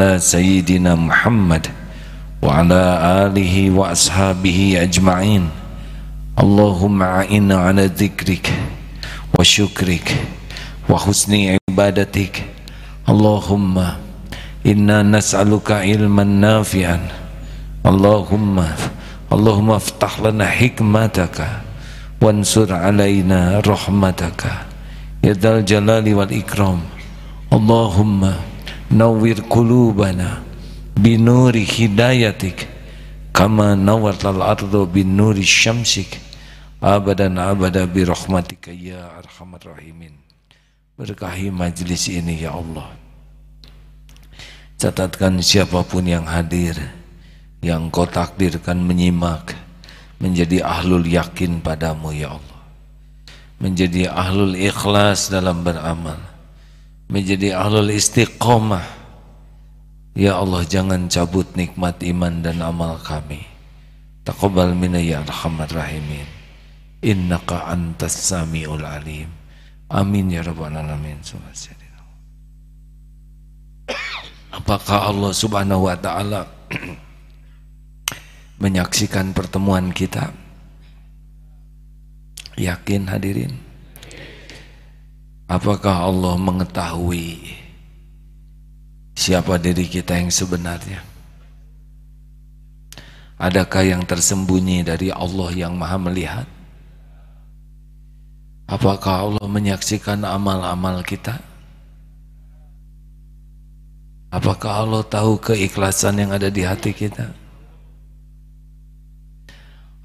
ala sayyidina Muhammad wa ala alihi wa ashabihi ajma'in. Allahumma a'inna ala dhikrik wa syukrik wa husni ibadatik. Allahumma inna nas'aluka ilman nafi'an. Allahumma Allahumma aftah lana hikmataka wansur alaina rahmataka. Ya dal jalali wal ikram. Allahumma nawwir qulubana binuri hidayatik kama nawwatal ardu binuri syamsik. Abadan abada birahmatika ya arhamar rahimin. Berkahi majlis ini ya Allah. Catatkan siapa pun yang hadir yang kau takdirkan menyimak menjadi ahlul yakin padamu ya Allah. Menjadi ahlul ikhlas dalam beramal. Menjadi ahlul istiqomah Ya Allah jangan cabut nikmat iman dan amal kami Taqabbal minna ya arhamar rahimin Innaka antas sami'ul alim Amin ya rabbal alamin. Apakah Allah Subhanahu wa taala menyaksikan pertemuan kita? Yakin hadirin? Apakah Allah mengetahui siapa diri kita yang sebenarnya? Adakah yang tersembunyi dari Allah yang Maha Melihat? Apakah Allah menyaksikan amal-amal kita? Apakah Allah tahu keikhlasan yang ada di hati kita?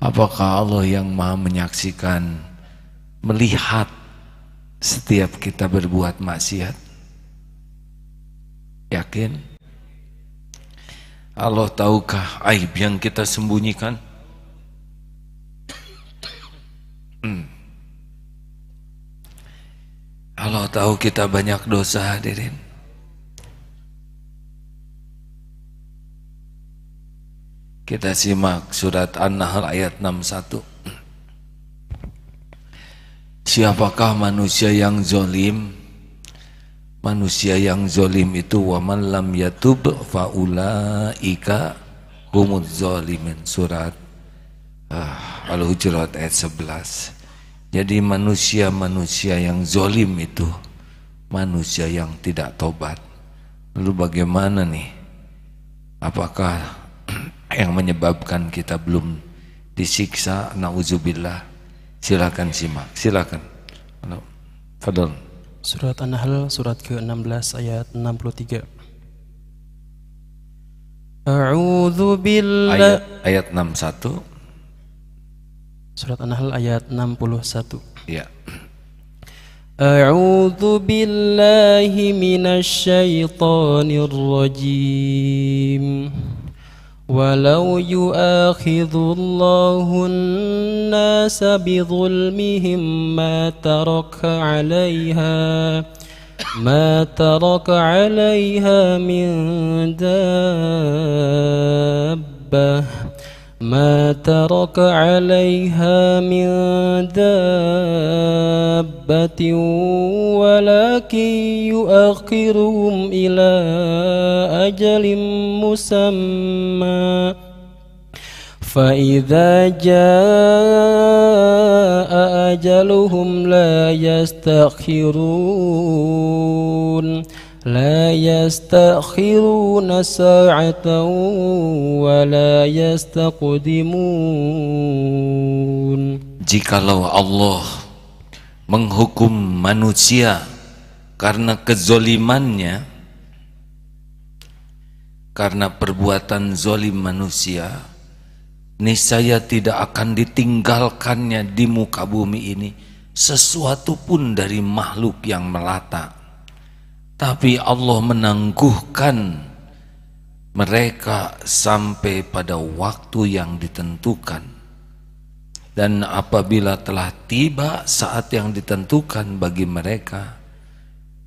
Apakah Allah yang maha menyaksikan, melihat setiap kita berbuat maksiat? Yakin? Allah tahukah aib yang kita sembunyikan? Hmm. Allah tahu kita banyak dosa hadirin. Kita simak surat An-Nahl ayat 61. Siapakah manusia yang zolim? Manusia yang zolim itu waman lam yatub faulaika humuz zolimin surat uh, Al-Hujurat ayat 11. Jadi manusia-manusia yang zolim itu manusia yang tidak tobat. Lalu bagaimana nih? Apakah yang menyebabkan kita belum disiksa? Nauzubillah. Silakan simak. Silakan. Fadol. Surat An-Nahl surat ke-16 ayat 63. A'udzu billahi ayat, ayat 61 Surat An-Nahl ayat 61. Ya. أعوذ بالله من الشيطان الرجيم ولو يؤاخذ الله الناس بظلمهم ما ترك عليها ما ترك عليها من دابة. ما ترك عليها من دابة ولكن يؤخرهم إلى أجل مسمى. فإذا جاء أجلهم لا يستأخرون. لا يستأخرون ساعة ولا يستقدمون Jikalau Allah menghukum manusia karena kezolimannya karena perbuatan zolim manusia niscaya tidak akan ditinggalkannya di muka bumi ini sesuatu pun dari makhluk yang melata tapi Allah menangguhkan mereka sampai pada waktu yang ditentukan. Dan apabila telah tiba saat yang ditentukan bagi mereka,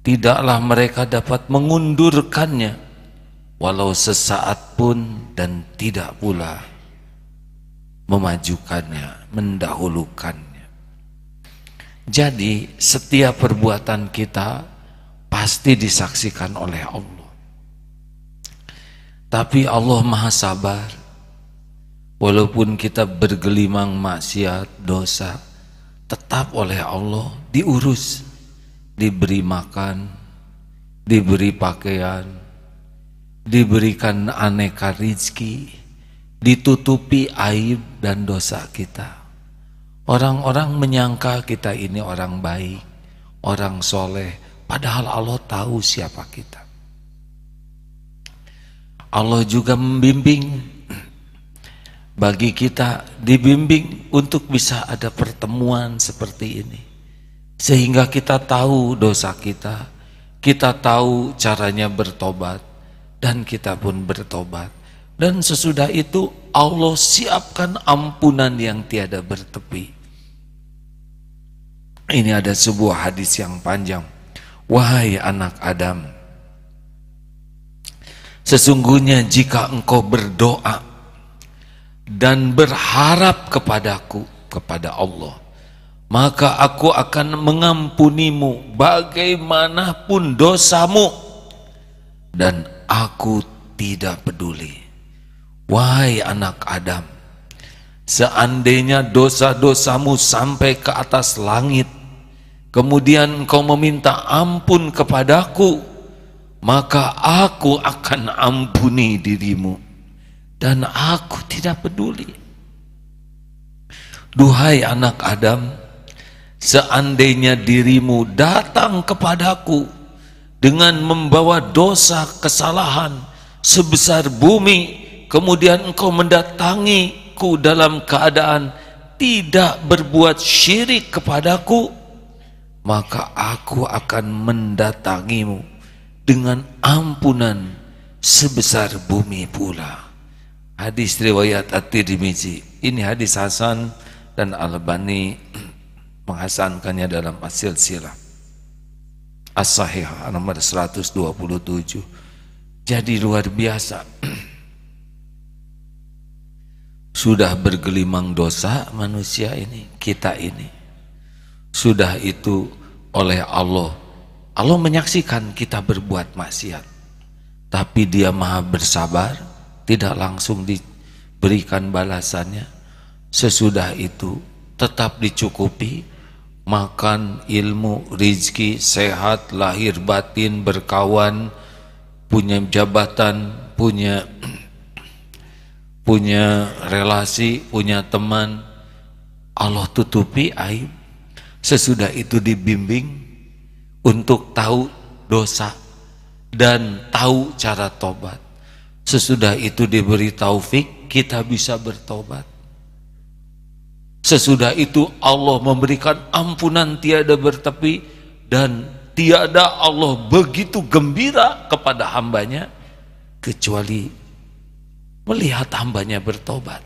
tidaklah mereka dapat mengundurkannya walau sesaat pun dan tidak pula memajukannya, mendahulukannya. Jadi setiap perbuatan kita pasti disaksikan oleh Allah. Tapi Allah maha sabar. Walaupun kita bergelimang maksiat, dosa, tetap oleh Allah diurus, diberi makan, diberi pakaian, diberikan aneka rizki, ditutupi aib dan dosa kita. Orang-orang menyangka kita ini orang baik, orang soleh, padahal Allah tahu siapa kita. Allah juga membimbing bagi kita dibimbing untuk bisa ada pertemuan seperti ini. Sehingga kita tahu dosa kita kita tahu caranya bertobat dan kita pun bertobat. Dan sesudah itu Allah siapkan ampunan yang tiada bertepi. Ini ada sebuah hadis yang panjang wahai anak Adam sesungguhnya jika engkau berdoa dan berharap kepadaku kepada Allah maka aku akan mengampunimu bagaimanapun dosamu. Dan aku tidak peduli. Wahai anak Adam seandainya dosa-dosamu sampai ke atas langit kemudian engkau meminta ampun kepadaku maka aku akan ampuni dirimu dan aku tidak peduli. Duhai anak Adam, seandainya dirimu datang kepadaku dengan membawa dosa kesalahan sebesar bumi, kemudian engkau mendatangiku dalam keadaan tidak berbuat syirik kepadaku, maka aku akan mendatangimu dengan ampunan sebesar bumi pula. Hadis riwayat At-Tirmizi. Ini hadis Hasan dan Al-Bani menghasankannya dalam hasil silah. As-Sahih nomor 127. Jadi luar biasa. Sudah bergelimang dosa manusia ini, kita ini. Sudah itu oleh Allah. Allah menyaksikan kita berbuat maksiat. Tapi dia maha bersabar tidak langsung diberikan balasannya sesudah itu tetap dicukupi makan ilmu rizki sehat lahir batin berkawan punya jabatan punya punya relasi punya teman Allah tutupi aib sesudah itu dibimbing untuk tahu dosa dan tahu cara tobat Sesudah itu diberi taufik, kita bisa bertobat. Sesudah itu Allah memberikan ampunan tiada bertepi dan tiada Allah begitu gembira kepada hambanya kecuali melihat hambanya bertobat.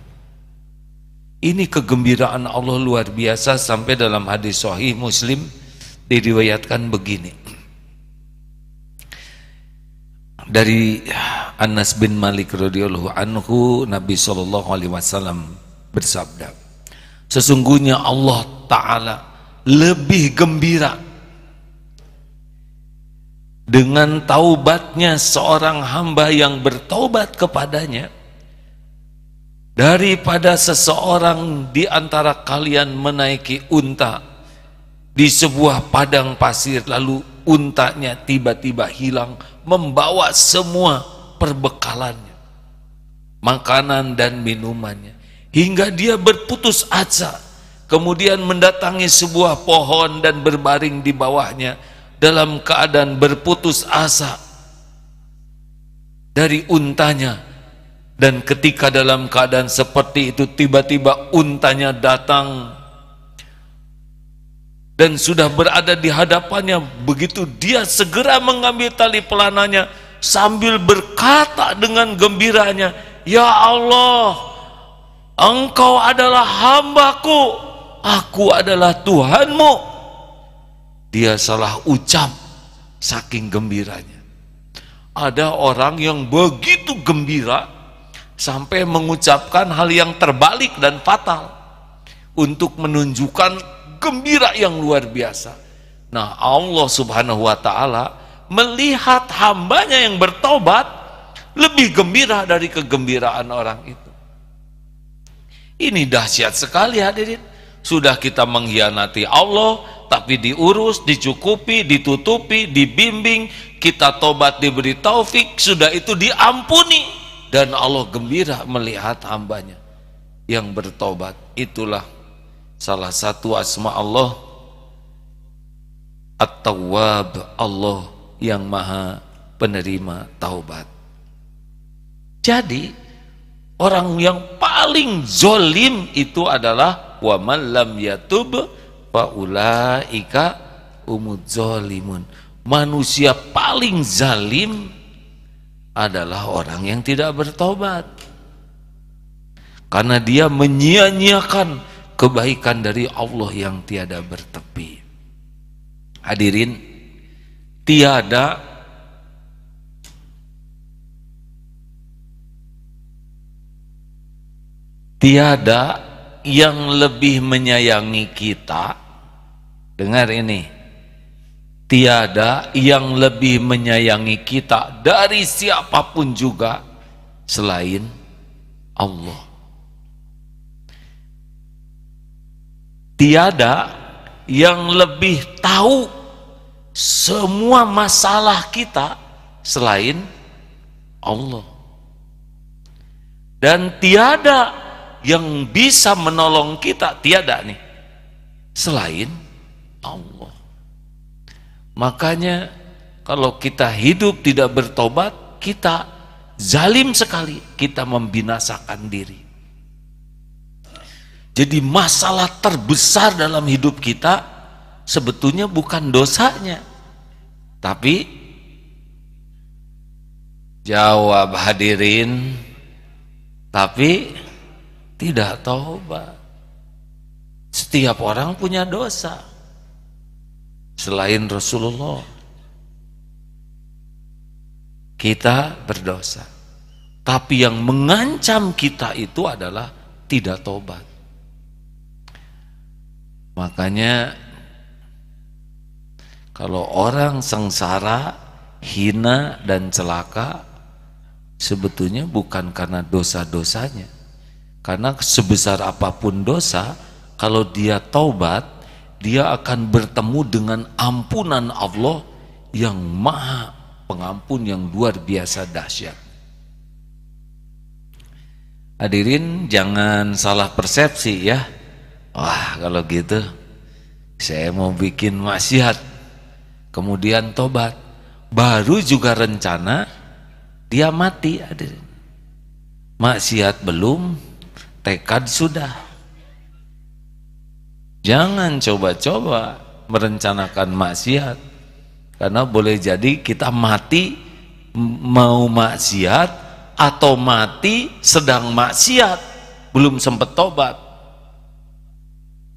Ini kegembiraan Allah luar biasa sampai dalam hadis sahih Muslim diriwayatkan begini. Dari Anas bin Malik radhiyallahu anhu Nabi sallallahu alaihi wasallam bersabda Sesungguhnya Allah taala lebih gembira dengan taubatnya seorang hamba yang bertobat kepadanya daripada seseorang di antara kalian menaiki unta di sebuah padang pasir lalu untanya tiba-tiba hilang membawa semua perbekalannya, makanan dan minumannya, hingga dia berputus asa, kemudian mendatangi sebuah pohon dan berbaring di bawahnya dalam keadaan berputus asa dari untanya. Dan ketika dalam keadaan seperti itu tiba-tiba untanya datang dan sudah berada di hadapannya begitu dia segera mengambil tali pelananya sambil berkata dengan gembiranya, "Ya Allah, Engkau adalah hambaku, aku adalah Tuhanmu." Dia salah ucap saking gembiranya. Ada orang yang begitu gembira sampai mengucapkan hal yang terbalik dan fatal untuk menunjukkan gembira yang luar biasa. Nah, Allah Subhanahu wa taala melihat hambanya yang bertobat lebih gembira dari kegembiraan orang itu. Ini dahsyat sekali hadirin. Sudah kita mengkhianati Allah, tapi diurus, dicukupi, ditutupi, dibimbing, kita tobat diberi taufik, sudah itu diampuni dan Allah gembira melihat hambanya yang bertobat. Itulah salah satu asma Allah At-Tawwab Allah yang maha penerima taubat. Jadi orang yang paling zolim itu adalah wa man lam yatub fa ulaika umud zolimun. Manusia paling zalim adalah orang yang tidak bertobat. Karena dia menyia-nyiakan kebaikan dari Allah yang tiada bertepi. Hadirin, tiada tiada yang lebih menyayangi kita dengar ini tiada yang lebih menyayangi kita dari siapa pun juga selain Allah tiada yang lebih tahu semua masalah kita selain Allah dan tiada yang bisa menolong kita tiada nih selain Allah. Makanya kalau kita hidup tidak bertobat, kita zalim sekali, kita membinasakan diri. Jadi masalah terbesar dalam hidup kita sebetulnya bukan dosanya, tapi jawab hadirin, tapi tidak taubat. Setiap orang punya dosa selain Rasulullah. Kita berdosa. Tapi yang mengancam kita itu adalah tidak tobat. Makanya kalau orang sengsara, hina dan celaka sebetulnya bukan karena dosa-dosanya karena sebesar apa pun dosa, kalau dia taubat, dia akan bertemu dengan ampunan Allah yang maha pengampun yang luar biasa dahsyat. Hadirin jangan salah persepsi ya. Wah kalau gitu saya mau bikin maksiat kemudian tobat baru juga rencana dia mati hadirin maksiat belum tekad sudah. Jangan coba-coba merencanakan maksiat. Karena boleh jadi kita mati mau maksiat atau mati sedang maksiat, belum sempat tobat.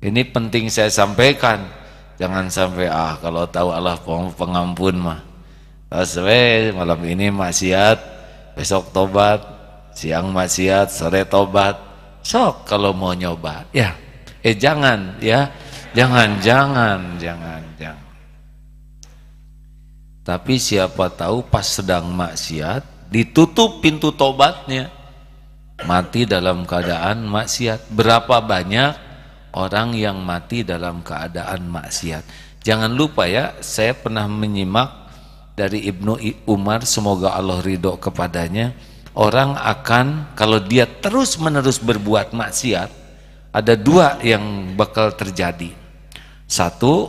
Ini penting saya sampaikan. Jangan sampai ah kalau tahu Allah pengampun mah. Sesuai malam ini maksiat, besok tobat, siang maksiat, sore tobat sok kalau mau nyoba ya eh jangan ya. Jangan jangan jangan jangan. Tapi siapa tahu pas sedang maksiat ditutup pintu tobatnya. Mati dalam keadaan maksiat. Berapa banyak orang yang mati dalam keadaan maksiat? Jangan lupa ya saya pernah menyimak dari Ibnu Umar semoga Allah ridho kepadanya. Orang akan kalau dia terus menerus berbuat maksiat ada dua yang bakal terjadi. Satu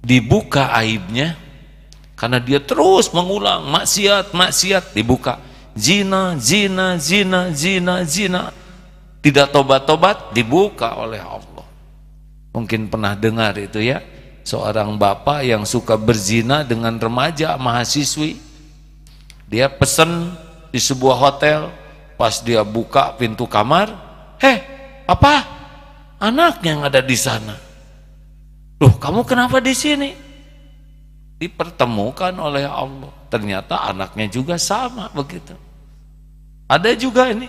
dibuka aibnya karena dia terus mengulang maksiat maksiat dibuka. Zina zina zina zina zina. Tidak tobat-tobat dibuka oleh Allah. Mungkin pernah dengar itu ya seorang bapak yang suka berzina dengan remaja mahasiswi. Dia pesan di sebuah hotel pas dia buka pintu kamar heh apa? Anaknya yang ada di sana. Loh kamu kenapa di sini? Dipertemukan oleh Allah. Ternyata anaknya juga sama begitu. Ada juga ini.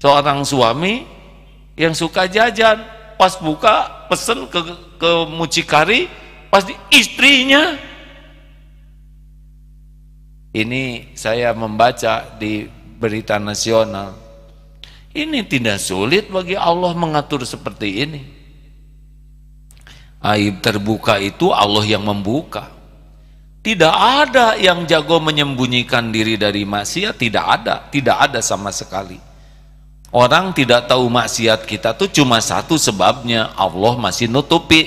Seorang suami yang suka jajan. Pas buka pesen ke, ke mucikari pas di istrinya. Ini saya membaca di berita nasional. Ini tidak sulit bagi Allah mengatur seperti ini. Aib terbuka itu Allah yang membuka. Tidak ada yang jago menyembunyikan diri dari maksiat, tidak ada, tidak ada sama sekali. Orang tidak tahu maksiat kita tuh cuma satu sebabnya Allah masih nutupi.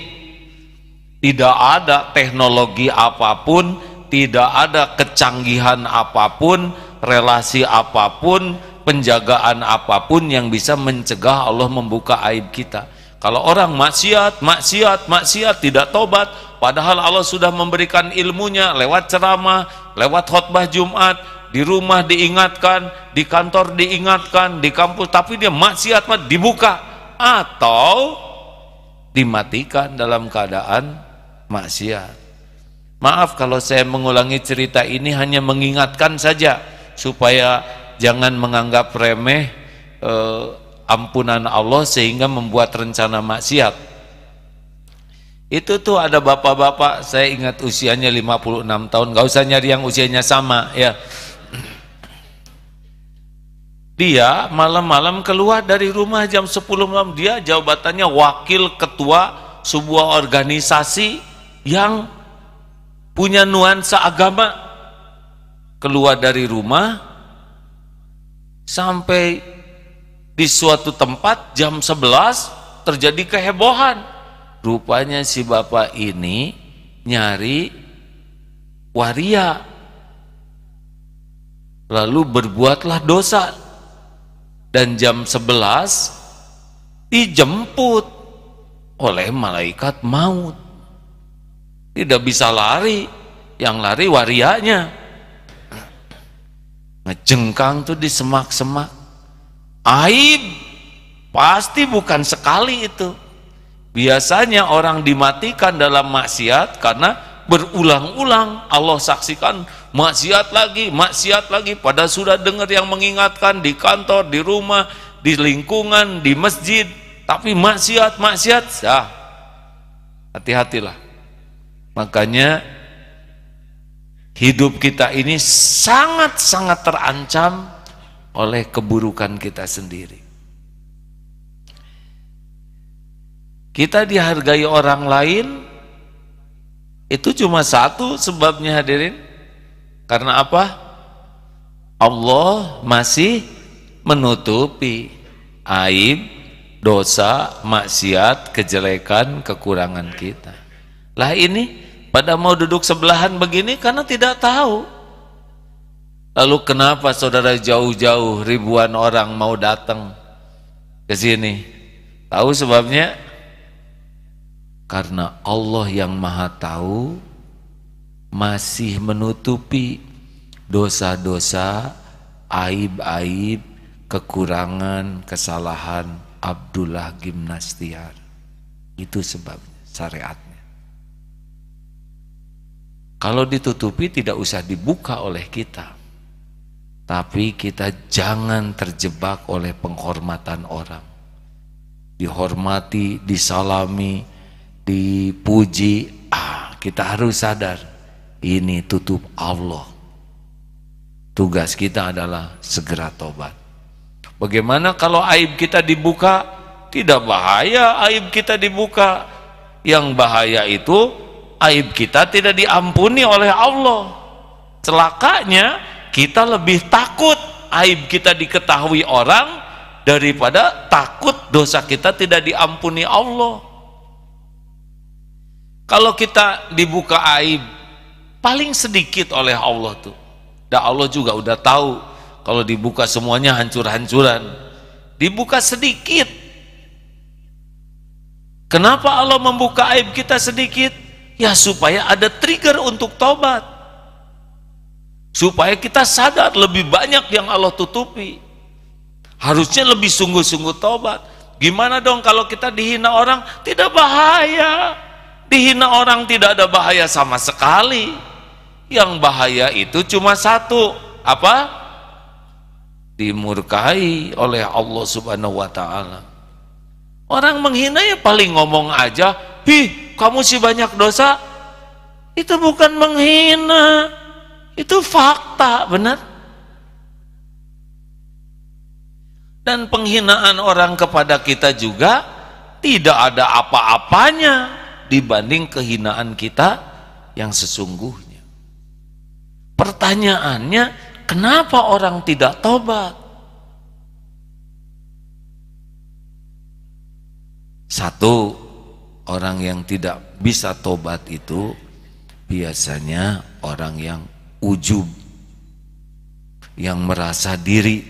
Tidak ada teknologi apa pun, tidak ada kecanggihan apa pun, relasi apa pun, penjagaan apa pun yang bisa mencegah Allah membuka aib kita. Kalau orang maksiat, maksiat, maksiat tidak tobat, padahal Allah sudah memberikan ilmunya lewat ceramah, lewat khutbah Jumat, di rumah diingatkan, di kantor diingatkan, di kampus, tapi dia maksiat dibuka atau dimatikan dalam keadaan maksiat. Maaf kalau saya mengulangi cerita ini hanya mengingatkan saja supaya jangan menganggap remeh eh, ampunan Allah sehingga membuat rencana maksiat. Itu tuh ada bapak-bapak, saya ingat usianya 56 tahun, gak usah nyari yang usianya sama ya. Dia malam-malam keluar dari rumah jam 10 malam. Dia jabatannya wakil ketua sebuah organisasi yang punya nuansa agama. Keluar dari rumah sampai di suatu tempat jam 11 terjadi kehebohan. Rupanya si bapak ini nyari waria. Lalu berbuatlah dosa. Dan jam 11 dijemput oleh malaikat maut. Tidak bisa lari. Yang lari warianya ngejengkang tuh di semak-semak aib pasti bukan sekali itu biasanya orang dimatikan dalam maksiat karena berulang-ulang Allah saksikan maksiat lagi, maksiat lagi. Pada sudah dengar yang mengingatkan di kantor, di rumah, di lingkungan, di masjid. Tapi maksiat, maksiat, sah. Hati-hatilah. Makanya hidup kita ini sangat-sangat terancam oleh keburukan kita sendiri. Kita dihargai orang lain itu cuma satu sebabnya hadirin karena apa? Allah masih menutupi aib, dosa, maksiat, kejelekan, kekurangan kita. Lah ini pada mau duduk sebelahan begini karena tidak tahu. Lalu kenapa saudara jauh-jauh ribuan orang mau datang ke sini? Tahu sebabnya? Karena Allah yang maha tahu masih menutupi dosa-dosa, aib-aib, kekurangan, kesalahan Abdullah Gimnastiar. Itu sebabnya, syariatnya. Kalau ditutupi tidak usah dibuka oleh kita. Tapi kita jangan terjebak oleh penghormatan orang. Dihormati, disalami, dipuji, ah, kita harus sadar ini tutup Allah. Tugas kita adalah segera tobat. Bagaimana kalau aib kita dibuka? Tidak bahaya aib kita dibuka. Yang bahaya itu aib kita tidak diampuni oleh Allah. Celakanya kita lebih takut aib kita diketahui orang daripada takut dosa kita tidak diampuni Allah. Kalau kita dibuka aib paling sedikit oleh Allah tuh dan Allah juga udah tahu kalau dibuka semuanya hancur-hancuran dibuka sedikit kenapa Allah membuka aib kita sedikit ya supaya ada trigger untuk tobat supaya kita sadar lebih banyak yang Allah tutupi. Harusnya lebih sungguh-sungguh tobat gimana dong kalau kita dihina orang? Tidak bahaya. Dihina orang tidak ada bahaya sama sekali. Yang bahaya itu cuma satu. Apa? Dimurkai oleh Allah subhanahu wa ta'ala. Orang menghina ya paling ngomong aja hi kamu sih banyak dosa itu bukan menghina Itu fakta, benar? Dan penghinaan orang kepada kita juga tidak ada apa-apanya dibanding kehinaan kita yang sesungguhnya. Pertanyaannya, kenapa orang tidak tobat? Satu, orang yang tidak bisa tobat itu biasanya orang yang ujub, yang merasa diri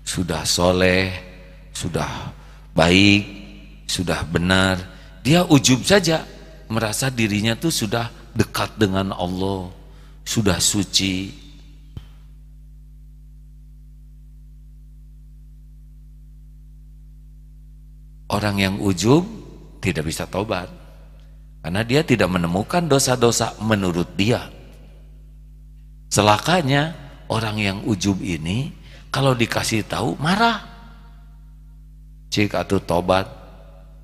sudah soleh, sudah baik, sudah benar, dia ujub saja merasa dirinya tuh sudah dekat dengan Allah, sudah suci. Orang yang ujub tidak bisa tobat karena dia tidak menemukan dosa-dosa menurut dia. Celakanya orang yang ujub ini kalau dikasih tahu marah. Cik atau tobat.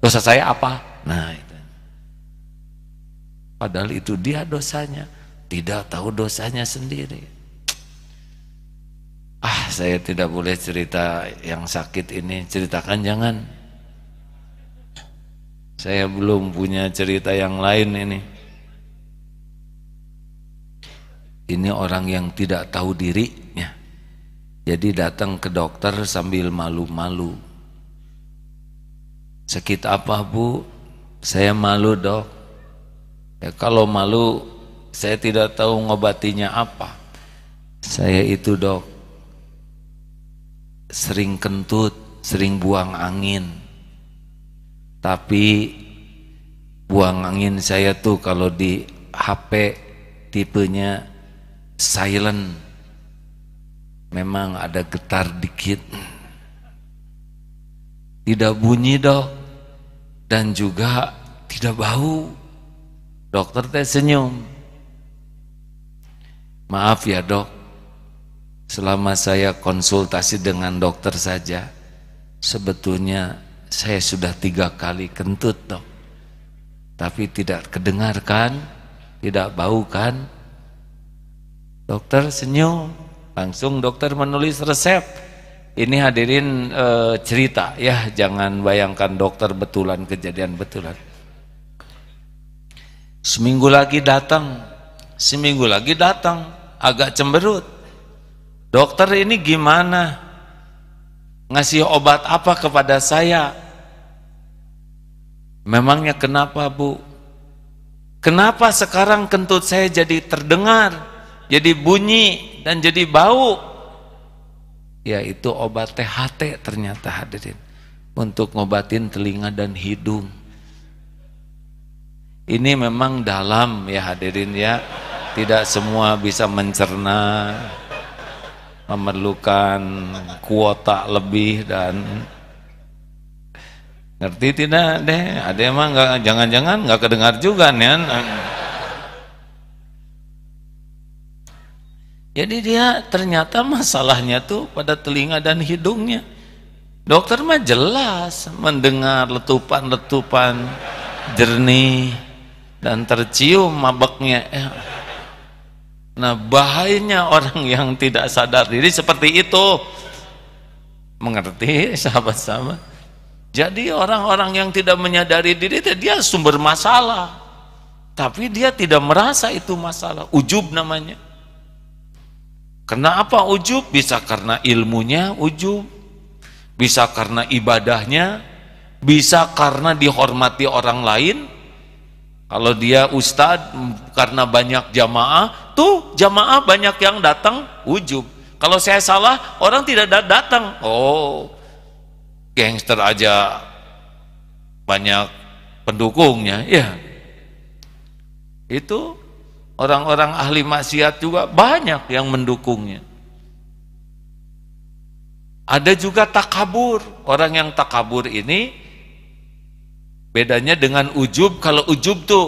Dosa saya apa? Nah itu. Padahal itu dia dosanya. Tidak tahu dosanya sendiri. Ah saya tidak boleh cerita yang sakit ini. Ceritakan jangan. Saya belum punya cerita yang lain ini. Ini orang yang tidak tahu diri jadi datang ke dokter sambil malu-malu. Sakit apa bu? Saya malu dok. Ya kalau malu saya tidak tahu ngobatinya apa. Saya itu dok sering kentut, sering buang angin. Tapi buang angin saya tuh kalau di HP tipenya silent. Memang ada getar dikit. Tidak bunyi dok. Dan juga tidak bau. Dokter teh senyum. Maaf ya dok. Selama saya konsultasi dengan dokter saja sebetulnya saya sudah tiga kali kentut dok tapi tidak kedengarkan tidak bau kan dokter senyum Langsung dokter menulis resep. Ini hadirin e, cerita ya, jangan bayangkan dokter betulan kejadian betulan. Seminggu lagi datang, seminggu lagi datang, agak cemberut. Dokter ini gimana? Ngasih obat apa kepada saya? Memangnya kenapa bu? Kenapa sekarang kentut saya jadi terdengar? jadi bunyi dan jadi bau yaitu obat THT ternyata hadirin untuk ngobatin telinga dan hidung ini memang dalam ya hadirin ya tidak semua bisa mencerna memerlukan kuota lebih dan ngerti tidak deh ada emang nggak jangan-jangan nggak kedengar juga nih Jadi dia ternyata masalahnya tuh pada telinga dan hidungnya. Dokter mah jelas mendengar letupan-letupan jernih dan tercium mabeknya. Eh, nah bahayanya orang yang tidak sadar diri seperti itu. Mengerti sahabat-sahabat? Jadi orang-orang yang tidak menyadari diri dia sumber masalah. Tapi dia tidak merasa itu masalah. Ujub namanya. Kenapa ujub? Bisa karena ilmunya ujub, bisa karena ibadahnya, bisa karena dihormati orang lain. Kalau dia ustad karena banyak jamaah, tuh jamaah banyak yang datang ujub. Kalau saya salah, orang tidak datang. Oh, gangster aja banyak pendukungnya, ya. Itu Orang-orang ahli maksiat juga banyak yang mendukungnya. Ada juga takabur. Orang yang takabur ini bedanya dengan ujub. Kalau ujub tuh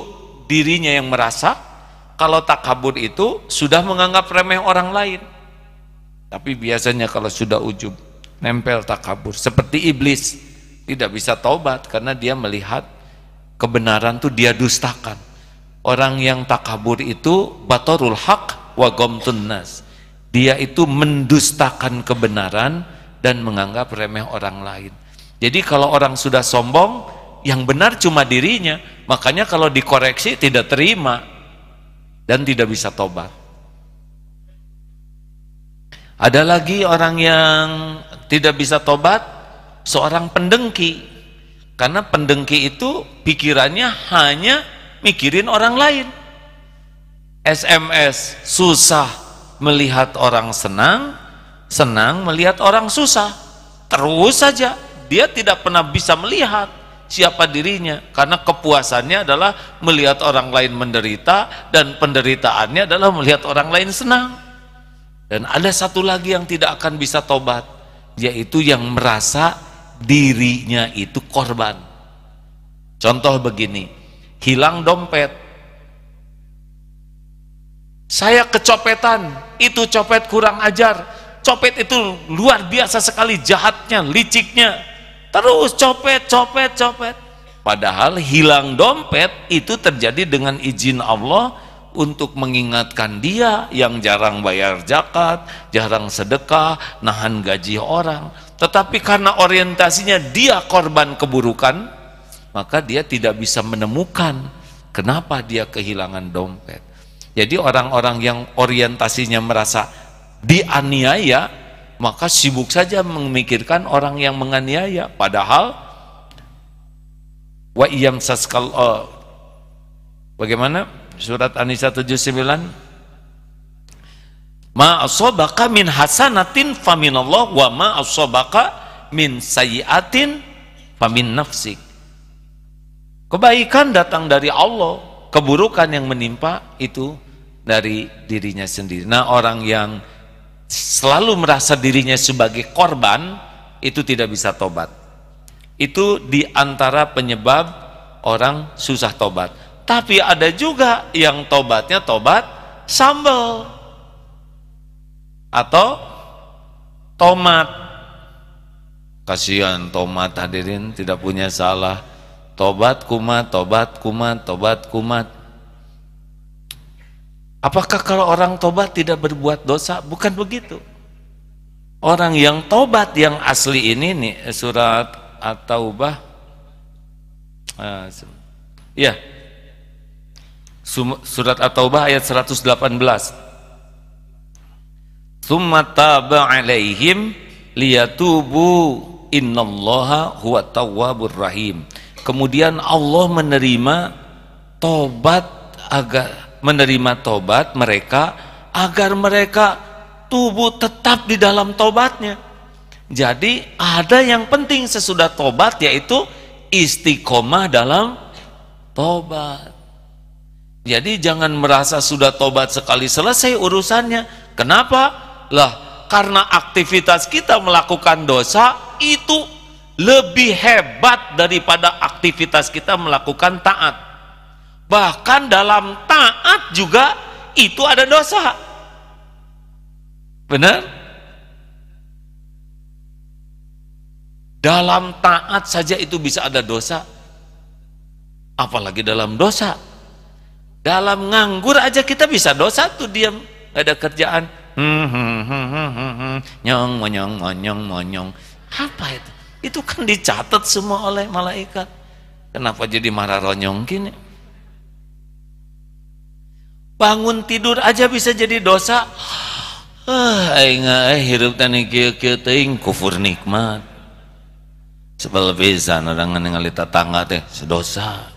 dirinya yang merasa, kalau takabur itu sudah menganggap remeh orang lain. Tapi biasanya kalau sudah ujub, nempel takabur. Seperti iblis, tidak bisa taubat karena dia melihat kebenaran tuh dia dustakan. Orang yang takabur itu batorul hak wa gomtun nas. Dia itu mendustakan kebenaran dan menganggap remeh orang lain. Jadi kalau orang sudah sombong, yang benar cuma dirinya. Makanya kalau dikoreksi tidak terima dan tidak bisa tobat. Ada lagi orang yang tidak bisa tobat, seorang pendengki. Karena pendengki itu pikirannya hanya mikirin orang lain. SMS susah melihat orang senang, senang melihat orang susah. Terus saja dia tidak pernah bisa melihat siapa dirinya karena kepuasannya adalah melihat orang lain menderita dan penderitaannya adalah melihat orang lain senang. Dan ada satu lagi yang tidak akan bisa tobat, yaitu yang merasa dirinya itu korban. Contoh begini, hilang dompet. Saya kecopetan, itu copet kurang ajar. Copet itu luar biasa sekali jahatnya, liciknya. Terus copet, copet, copet. Padahal hilang dompet itu terjadi dengan izin Allah untuk mengingatkan dia yang jarang bayar zakat, jarang sedekah, nahan gaji orang. Tetapi karena orientasinya dia korban keburukan, maka dia tidak bisa menemukan kenapa dia kehilangan dompet. Jadi orang-orang yang orientasinya merasa dianiaya, maka sibuk saja memikirkan orang yang menganiaya. Padahal wa iyam saskal uh, bagaimana? surat An-Nisa 79 Ma asabaka min hasanatin faminallah wa ma asabaka min sayyiatin famin nafsik. Kebaikan datang dari Allah, keburukan yang menimpa itu dari dirinya sendiri. Nah, orang yang selalu merasa dirinya sebagai korban itu tidak bisa tobat. Itu di antara penyebab orang susah tobat. Tapi ada juga yang tobatnya tobat sambal atau tomat. Kasihan tomat hadirin tidak punya salah. Tobat kumat, tobat kumat, tobat kumat. Apakah kalau orang tobat tidak berbuat dosa? Bukan begitu. Orang yang tobat yang asli ini nih surat At-Taubah. Uh, ya, Surat At-Taubah ayat 118. Tsumma taba 'alaihim liyatubu innallaha huwa tawwabur rahim. Kemudian Allah menerima tobat agar menerima tobat mereka agar mereka tubuh tetap di dalam tobatnya. Jadi ada yang penting sesudah tobat yaitu istiqomah dalam tobat. Jadi jangan merasa sudah tobat sekali selesai urusannya. Kenapa? Lah, karena aktivitas kita melakukan dosa itu lebih hebat daripada aktivitas kita melakukan taat. Bahkan dalam taat juga itu ada dosa. Benar? Dalam taat saja itu bisa ada dosa. Apalagi dalam dosa dalam nganggur aja kita bisa dosa tuh diam, gak ada kerjaan. Hmm, hmm, hmm, nyong, monyong, monyong, monyong. Apa itu? Itu kan dicatat semua oleh malaikat. Kenapa jadi marah ronyong gini? Bangun tidur aja bisa jadi dosa. Ah, aing eh hirup tani kieu kieu teuing kufur nikmat. Sebel pisan orang ningali tetangga teh sedosa.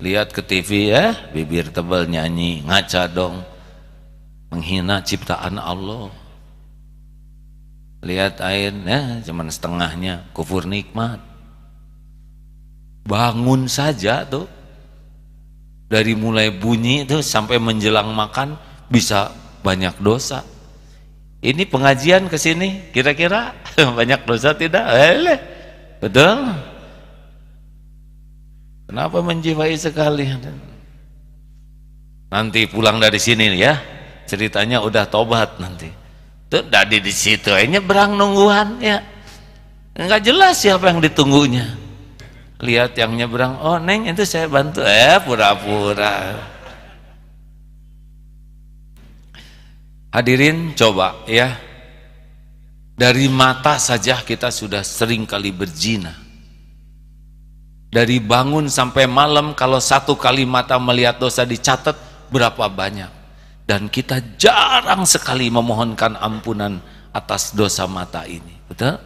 Lihat ke TV ya bibir tebal nyanyi ngaca dong. Menghina ciptaan Allah. Lihat air ya cuman setengahnya kufur nikmat. Bangun saja tuh dari mulai bunyi itu sampai menjelang makan bisa banyak dosa ini pengajian ke sini kira-kira banyak dosa tidak eh, betul Kenapa menjiwai sekali? Nanti pulang dari sini ya, ceritanya udah tobat nanti. Tuh dari di situ aja berang nungguan ya. Enggak jelas siapa yang ditunggunya. Lihat yang nyebrang, oh neng itu saya bantu, eh pura-pura. Hadirin coba ya. Dari mata saja kita sudah sering kali berzina. Dari bangun sampai malam kalau satu kali mata melihat dosa dicatat berapa banyak. Dan kita jarang sekali memohonkan ampunan atas dosa mata ini. Betul?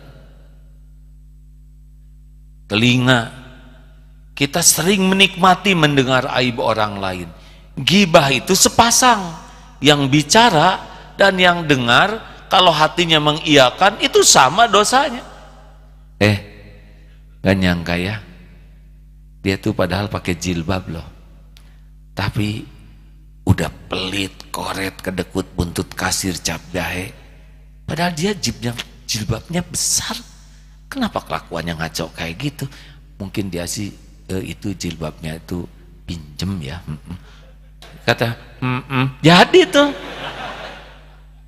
Telinga. Kita sering menikmati mendengar aib orang lain. Gibah itu sepasang. Yang bicara dan yang dengar kalau hatinya mengiyakan itu sama dosanya. Eh gak nyangka ya. Dia tuh padahal pakai jilbab loh. Tapi udah pelit koret kedekut buntut kasir cap jahe padahal dia jibnya jilbabnya besar. Kenapa kelakuannya ngaco kayak gitu? Mungkin dia sih eh, itu jilbabnya itu pinjem ya. Kata mm -mm. jadi tuh.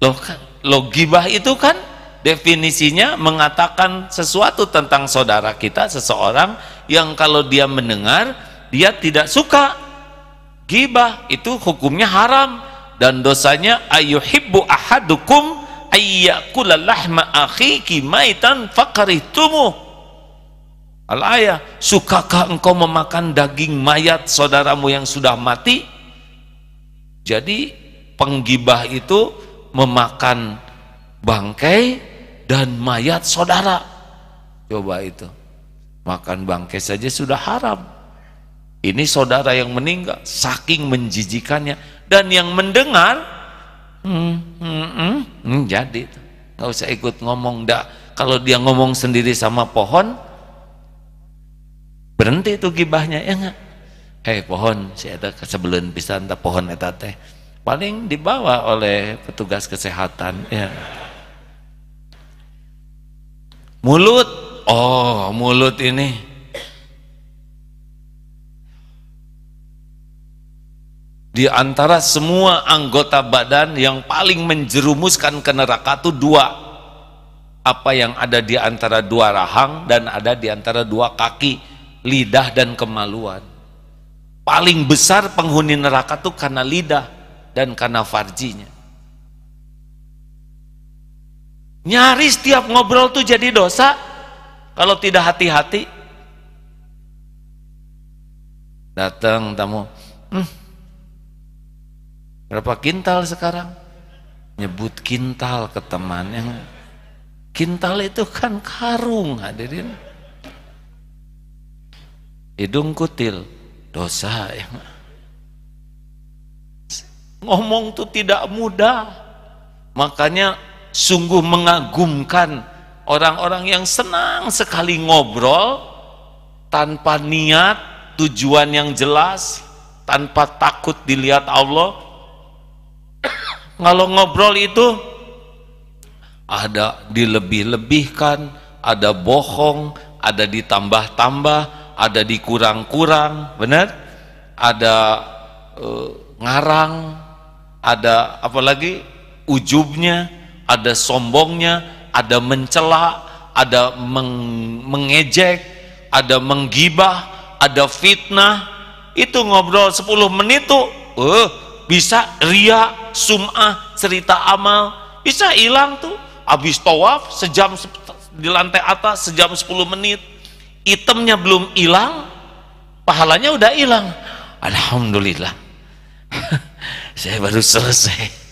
Loh kan lo gibah itu kan definisinya mengatakan sesuatu tentang saudara kita seseorang yang kalau dia mendengar dia tidak suka. Gibah itu hukumnya haram dan dosanya ayuhibbu ahadukum ayyakula akhiki maitan fakaritumu al ayah sukakah engkau memakan daging mayat saudaramu yang sudah mati? Jadi penggibah itu memakan bangkai dan mayat saudara. Coba itu makan bangkai saja sudah haram. Ini saudara yang meninggal saking menjijikannya. Dan yang mendengar hmm, hmm, hmm, hmm, jadi nggak usah ikut ngomong dak kalau dia ngomong sendiri sama pohon berhenti itu gibahnya ya enggak hei pohon si ada sebelum bisa entah pohon etate paling dibawa oleh petugas kesehatan ya. Mulut. Oh mulut ini. Di antara semua anggota badan yang paling menjerumuskan ke neraka itu dua. Apa yang ada di antara dua rahang dan ada di antara dua kaki lidah dan kemaluan paling besar penghuni neraka itu karena lidah dan karena farjinya. Nyaris tiap ngobrol tuh jadi dosa kalau tidak hati-hati. Datang tamu, hmm, berapa kintal sekarang? Nyebut kintal ke teman yang kintal itu kan karung hadirin. Hidung kutil, dosa yang Ngomong itu tidak mudah. Makanya sungguh mengagumkan orang-orang yang senang sekali ngobrol tanpa niat, tujuan yang jelas, tanpa takut dilihat Allah. Kalau ngobrol itu ada dilebih-lebihkan, ada bohong, ada ditambah-tambah, ada dikurang-kurang, benar? Ada uh, ngarang, ada apalagi ujubnya, ada sombongnya, ada mencela, ada meng mengejek, ada menggibah, ada fitnah. Itu ngobrol 10 menit tuh, uh, bisa ria, sum'ah, cerita amal, bisa hilang tuh. Habis tawaf sejam di lantai atas sejam 10 menit. Itemnya belum hilang, pahalanya udah hilang. Alhamdulillah. saya baru selesai.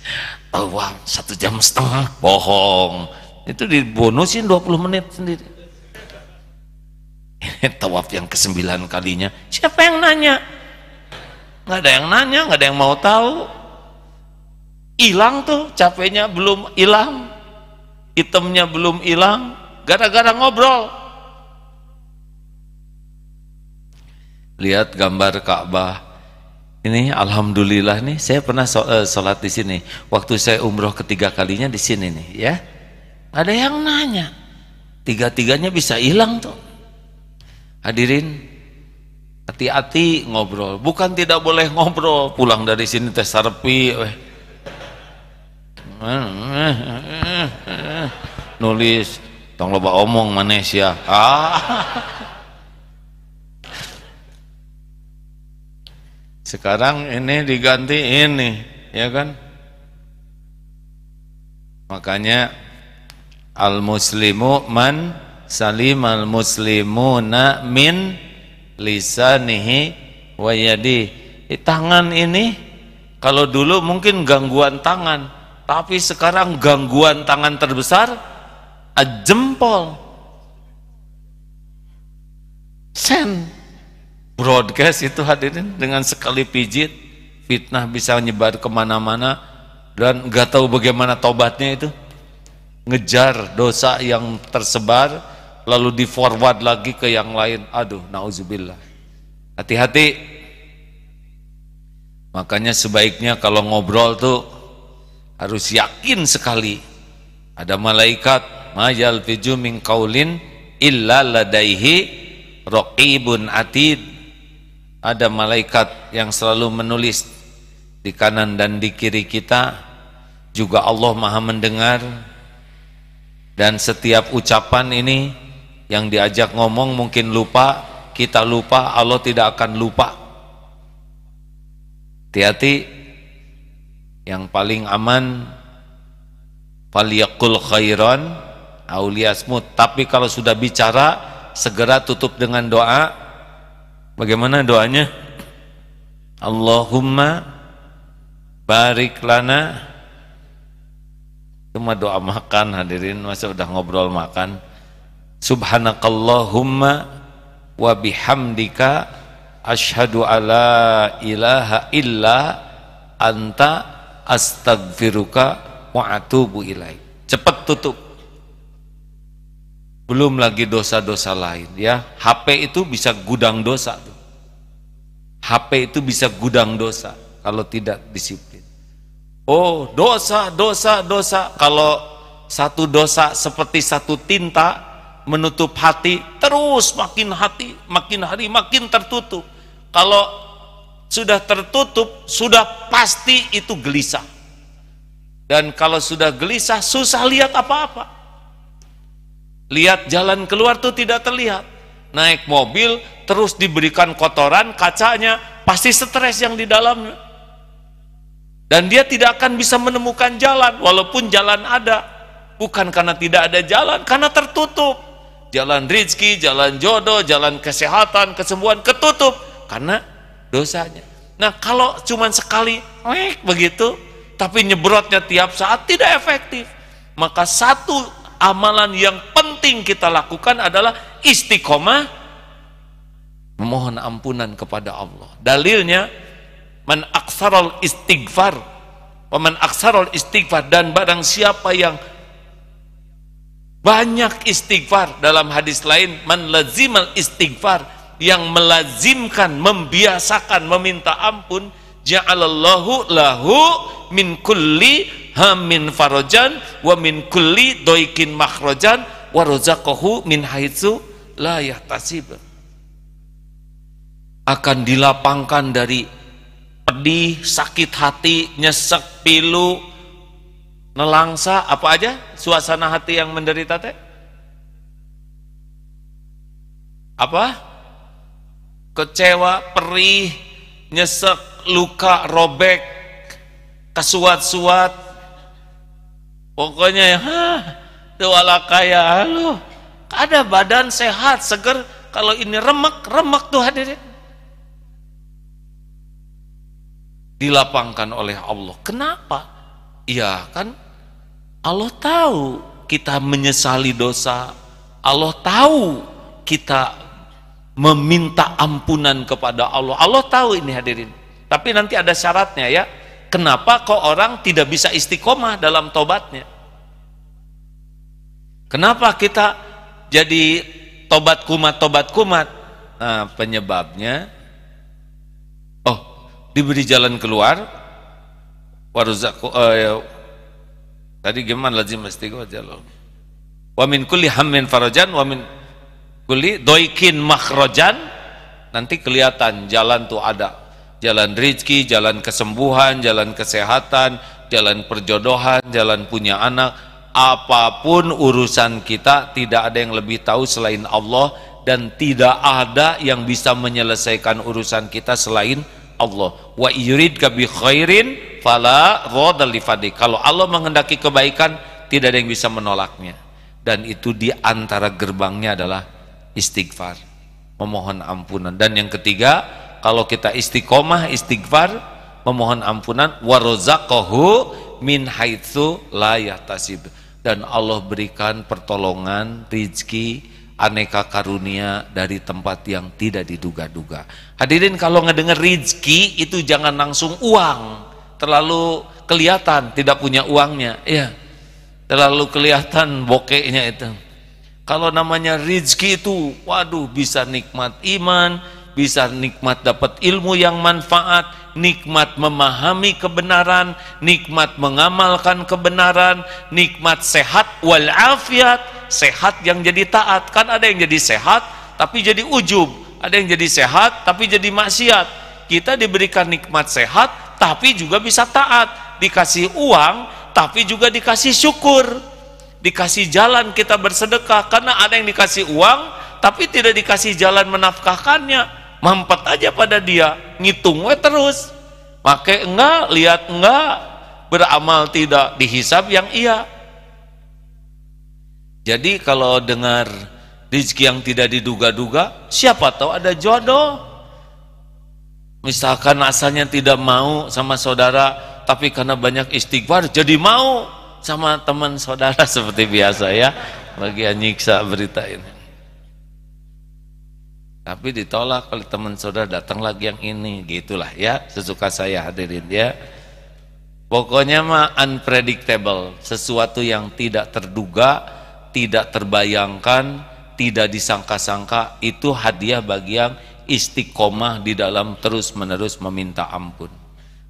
Uang satu jam setengah. Bohong. Itu dibonusin 20 menit sendiri. Ini tawaf yang kesembilan kalinya. Siapa yang nanya? Nggak ada yang nanya nggak ada yang mau tahu. Hilang tuh capeknya belum hilang. Itemnya belum hilang. Gara-gara ngobrol lihat gambar Ka'bah ini alhamdulillah nih saya pernah eh, sholat di sini. Waktu saya umroh ketiga kalinya di sini nih ya. Ada yang nanya. Tiga-tiganya bisa hilang tuh. Hadirin hati-hati ngobrol. Bukan tidak boleh ngobrol. Pulang dari sini teh sarpi Nulis tong loba omong manesia. Ah. Sekarang ini diganti ini, ya kan? makanya al muslimu man al muslimuna min lisanihi wa yadi. Tangan ini kalau dulu mungkin gangguan tangan tapi sekarang gangguan tangan terbesar jempol sen broadcast itu hadirin dengan sekali pijit fitnah bisa nyebar ke mana-mana dan nggak tahu bagaimana tobatnya itu. Ngejar dosa yang tersebar lalu di forward lagi ke yang lain. Aduh nauzubillah. Hati-hati. Makanya sebaiknya kalau ngobrol tuh harus yakin sekali. Ada malaikat majal fiju min kaulin illa ladaihi raqibun atid ada malaikat yang selalu menulis di kanan dan di kiri kita. Juga Allah maha mendengar. Dan setiap ucapan ini yang diajak ngomong mungkin lupa. Kita lupa Allah tidak akan lupa. Hati-hati. Yang paling aman faliyakul khairan auliasmut tapi kalau sudah bicara segera tutup dengan doa bagaimana doanya? Allahumma barik lana. Cuma doa makan hadirin masa udah ngobrol makan. Subhanakallahumma wa bihamdika. Asyhadu alla ilaha illa anta. Astagfiruka wa atubu ilaik cepat tutup belum lagi dosa-dosa lain ya HP itu bisa gudang dosa tuh. HP itu bisa gudang dosa kalau tidak disiplin. Oh, dosa, dosa, dosa. Kalau satu dosa seperti satu tinta menutup hati, terus makin hati, makin hari makin tertutup. Kalau sudah tertutup, sudah pasti itu gelisah. Dan kalau sudah gelisah, susah lihat apa-apa. Lihat jalan keluar tuh tidak terlihat. Naik mobil, terus diberikan kotoran, kacanya, pasti stres yang di dalamnya. Dan dia tidak akan bisa menemukan jalan walaupun jalan ada. Bukan karena tidak ada jalan karena tertutup. Jalan rizki, jalan jodoh, jalan kesehatan, kesembuhan ketutup. Karena dosanya. Nah kalau cuma sekali begitu tapi nyebrotnya tiap saat tidak efektif maka satu amalan yang penting kita lakukan adalah istiqomah memohon ampunan kepada Allah. Dalilnya man aksarul istighfar man aksarul istighfar dan barang siapa yang banyak istighfar dalam hadis lain man lazimal istighfar yang melazimkan membiasakan meminta ampun ja'alallahu lahu min kulli hamin farajan wa min kulli doikin makhrajan wa rozaqahu min haitsu la yahtasib akan dilapangkan dari pedih, sakit hati, nyesek, pilu, nelangsa, apa aja suasana hati yang menderita teh? Apa? Kecewa, perih, nyesek, luka, robek, kesuat-suat. Pokoknya ya, tuala kaya lu. Ada badan sehat, seger. Kalau ini remek, remek tuh hadirin. dilapangkan oleh Allah. Kenapa? Ya kan Allah tahu kita menyesali dosa. Allah tahu kita meminta ampunan kepada Allah. Allah tahu ini hadirin. Tapi nanti ada syaratnya ya. Kenapa kok orang tidak bisa istiqomah dalam tobatnya? Kenapa kita jadi tobat kumat tobat kumat? Nah, penyebabnya diberi jalan keluar warzaku uh, ya, tadi gimana lazim istighfar jalan wa min kulli hammin farajan wa min kulli doikin makhrajan nanti kelihatan jalan tuh ada jalan rizki, jalan kesembuhan, jalan kesehatan, jalan perjodohan, jalan punya anak apa pun urusan kita tidak ada yang lebih tahu selain Allah dan tidak ada yang bisa menyelesaikan urusan kita selain Allah wa yurid bi khairin fala li Kalau Allah menghendaki kebaikan tidak ada yang bisa menolaknya. Dan itu di antara gerbangnya adalah istighfar, memohon ampunan. Dan yang ketiga, kalau kita istiqomah, istighfar, memohon ampunan, warozaqahu min haitsu la yahtasib. Dan Allah berikan pertolongan, rizki, aneka karunia dari tempat yang tidak diduga-duga. Hadirin kalau ngedenger rizki itu jangan langsung uang, terlalu kelihatan tidak punya uangnya, ya terlalu kelihatan bokehnya itu. Kalau namanya rizki itu, waduh bisa nikmat iman, bisa nikmat dapat ilmu yang manfaat, nikmat memahami kebenaran, nikmat mengamalkan kebenaran, nikmat sehat walafiat, sehat yang jadi taat. Kan ada yang jadi sehat tapi jadi ujub, ada yang jadi sehat tapi jadi maksiat. Kita diberikan nikmat sehat tapi juga bisa taat, dikasih uang tapi juga dikasih syukur. Dikasih jalan kita bersedekah karena ada yang dikasih uang tapi tidak dikasih jalan menafkahkannya mampet aja pada dia ngitung we terus. Pakai enggak lihat enggak beramal tidak dihisap yang iya. Jadi kalau dengar rezeki yang tidak diduga-duga siapa tahu ada jodoh. Misalkan asalnya tidak mau sama saudara tapi karena banyak istighfar jadi mau sama teman saudara seperti biasa ya. Bagi nyiksa berita ini tapi ditolak oleh teman saudara datang lagi yang ini. Gitulah ya sesuka saya hadirin ya. Pokoknya mah unpredictable sesuatu yang tidak terduga tidak terbayangkan tidak disangka-sangka itu hadiah bagi yang istiqomah di dalam terus menerus meminta ampun.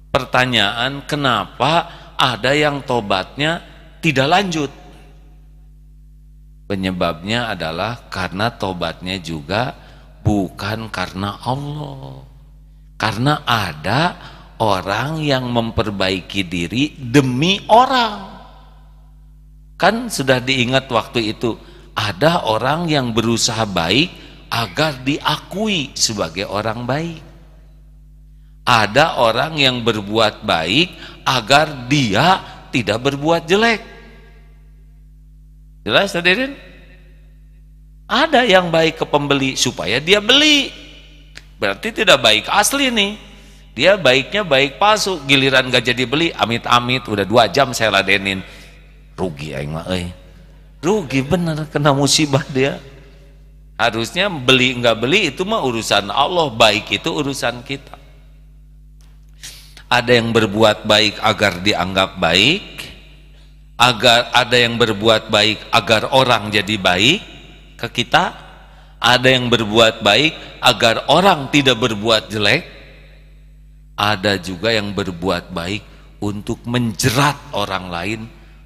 Pertanyaan kenapa ada yang tobatnya tidak lanjut? Penyebabnya adalah karena tobatnya juga bukan karena Allah. Karena ada orang yang memperbaiki diri demi orang. Kan sudah diingat waktu itu ada orang yang berusaha baik agar diakui sebagai orang baik. Ada orang yang berbuat baik agar dia tidak berbuat jelek. Jelas hadirin ada yang baik ke pembeli supaya dia beli. Berarti tidak baik asli nih. Dia baiknya baik palsu. Giliran gak jadi beli, amit-amit. Udah dua jam saya ladenin. Rugi aing mah eh. Rugi bener kena musibah dia. Harusnya beli nggak beli itu mah urusan Allah. Baik itu urusan kita. Ada yang berbuat baik agar dianggap baik. Agar ada yang berbuat baik agar orang jadi baik ke kita ada yang berbuat baik agar orang tidak berbuat jelek ada juga yang berbuat baik untuk menjerat orang lain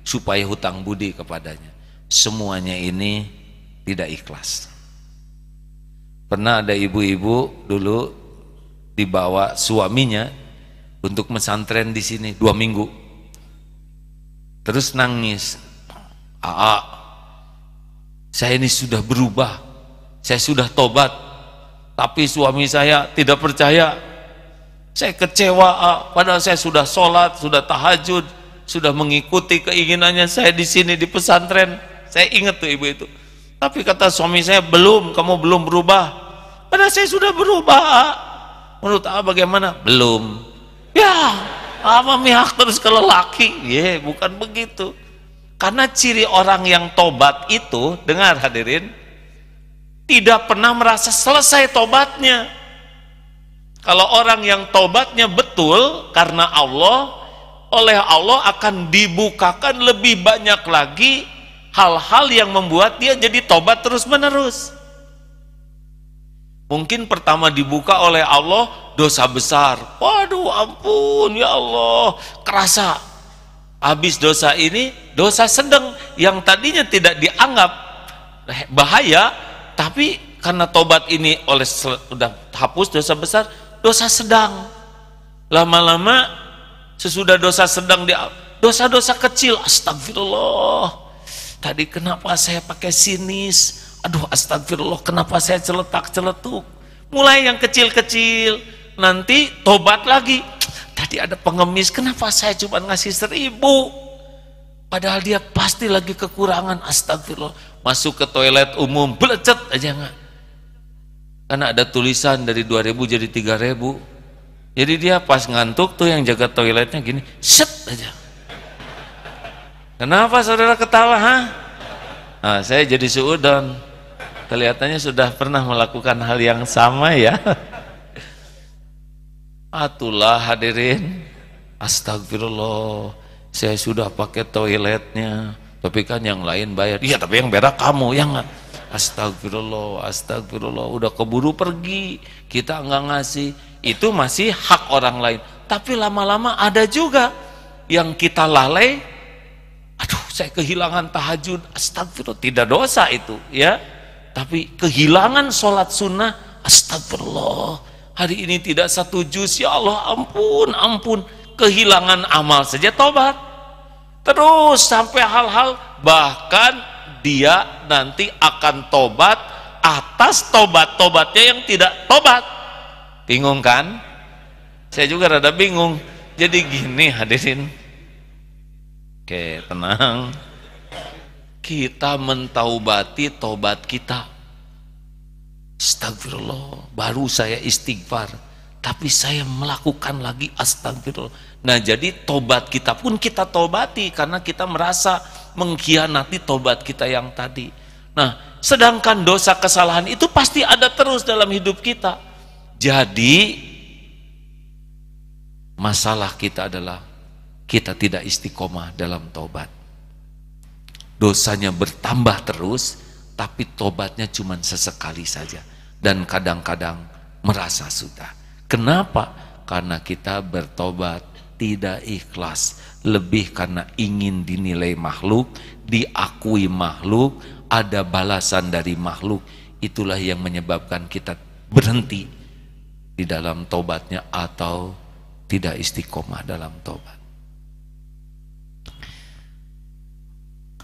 supaya hutang budi kepadanya. Semuanya ini tidak ikhlas. Pernah ada ibu-ibu dulu dibawa suaminya untuk mesantren di sini dua minggu. Terus nangis. Aa saya ini sudah berubah, saya sudah tobat, tapi suami saya tidak percaya. Saya kecewa, ah, padahal saya sudah sholat, sudah tahajud, sudah mengikuti keinginannya saya di sini di pesantren. Saya ingat tuh ibu itu. Tapi kata suami saya belum, kamu belum berubah. Padahal saya sudah berubah. Ah. Menurut apa bagaimana? Belum. Ya, apa mihak terus ke lelaki? Ya, bukan begitu. Karena ciri orang yang tobat itu, dengar hadirin, tidak pernah merasa selesai tobatnya. Kalau orang yang tobatnya betul karena Allah, oleh Allah akan dibukakan lebih banyak lagi hal-hal yang membuat dia jadi tobat terus-menerus. Mungkin pertama dibuka oleh Allah dosa besar. Waduh ampun ya Allah, kerasa habis dosa ini dosa sedang yang tadinya tidak dianggap bahaya tapi karena tobat ini oleh sudah hapus dosa besar dosa sedang. Lama-lama sesudah dosa sedang di dosa-dosa kecil astagfirullah. Tadi kenapa saya pakai sinis? Aduh astagfirullah kenapa saya celetak celetuk mulai yang kecil-kecil nanti tobat lagi tadi ada pengemis kenapa saya cuma ngasih seribu Padahal dia pasti lagi kekurangan astagfirullah. Masuk ke toilet umum, belecet aja nggak. Karena ada tulisan dari 2000 jadi 3000. Jadi dia pas ngantuk tuh yang jaga toiletnya gini, set aja. Kenapa saudara ketawa, ha? Nah, saya jadi suudon. Kelihatannya sudah pernah melakukan hal yang sama ya. Atulah hadirin. Astagfirullah. Saya sudah pakai toiletnya. Tapi kan yang lain bayar. Iya, tapi yang berak kamu, ya enggak? Astagfirullah, astagfirullah. Udah keburu pergi. Kita enggak ngasih. Itu masih hak orang lain. Tapi lama-lama ada juga yang kita lalai. Aduh, saya kehilangan tahajud. Astagfirullah, tidak dosa itu, ya. Tapi kehilangan sholat sunnah, astagfirullah. Hari ini tidak satu juz, ya Allah ampun, ampun. Kehilangan amal saja tobat. Terus sampai hal-hal bahkan dia nanti akan tobat atas tobat-tobatnya yang tidak tobat. Bingung kan? Saya juga rada bingung. Jadi gini hadirin. Oke tenang. Kita mentaubati tobat kita Astagfirullah baru saya istighfar tapi saya melakukan lagi astagfirullah. Nah jadi tobat kita pun kita tobati karena kita merasa mengkhianati tobat kita yang tadi. Nah sedangkan dosa kesalahan itu pasti ada terus dalam hidup kita. Jadi masalah kita adalah kita tidak istiqomah dalam tobat. Dosanya bertambah terus, tapi tobatnya cuma sesekali saja. Dan kadang-kadang merasa sudah. Kenapa? Karena kita bertobat tidak ikhlas, lebih karena ingin dinilai makhluk, diakui makhluk, ada balasan dari makhluk. Itulah yang menyebabkan kita berhenti di dalam tobatnya atau tidak istiqomah dalam tobat.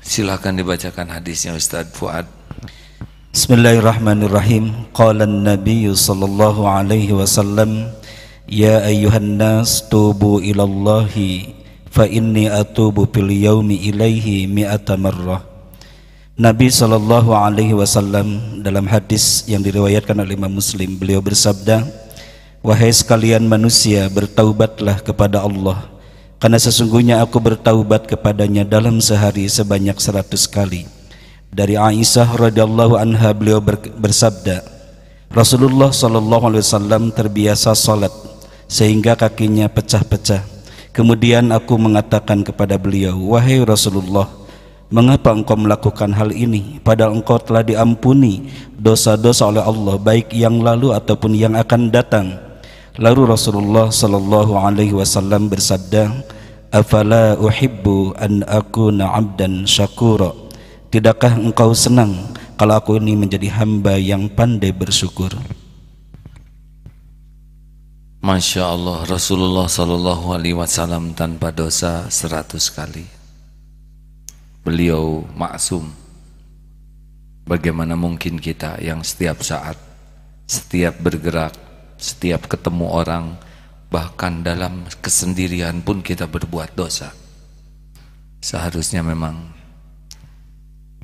Silakan dibacakan hadisnya Ustaz Fuad. Bismillahirrahmanirrahim. Qala an-nabiy sallallahu alaihi wasallam, "Ya ayyuhan nas tubu ila Allah fa inni atubu fil yaumi ilaihi mi'ata marrah." Nabi sallallahu alaihi wasallam dalam hadis yang diriwayatkan oleh Imam Muslim, beliau bersabda, "Wahai sekalian manusia, bertaubatlah kepada Allah, karena sesungguhnya aku bertaubat kepadanya dalam sehari sebanyak seratus kali." Dari Aisyah radhiyallahu anha beliau bersabda Rasulullah sallallahu alaihi wasallam terbiasa salat sehingga kakinya pecah-pecah. Kemudian aku mengatakan kepada beliau wahai Rasulullah mengapa engkau melakukan hal ini? Padahal engkau telah diampuni dosa-dosa oleh Allah baik yang lalu ataupun yang akan datang lalu Rasulullah sallallahu alaihi wasallam bersabda afala uhibbu an akuna 'abdan syakura Tidakkah engkau senang kalau aku ini menjadi hamba yang pandai bersyukur? Masya Allah Rasulullah Sallallahu Alaihi Wasallam tanpa dosa seratus kali. Beliau maksum. Bagaimana mungkin kita yang setiap saat, setiap bergerak, setiap ketemu orang, bahkan dalam kesendirian pun kita berbuat dosa. Seharusnya memang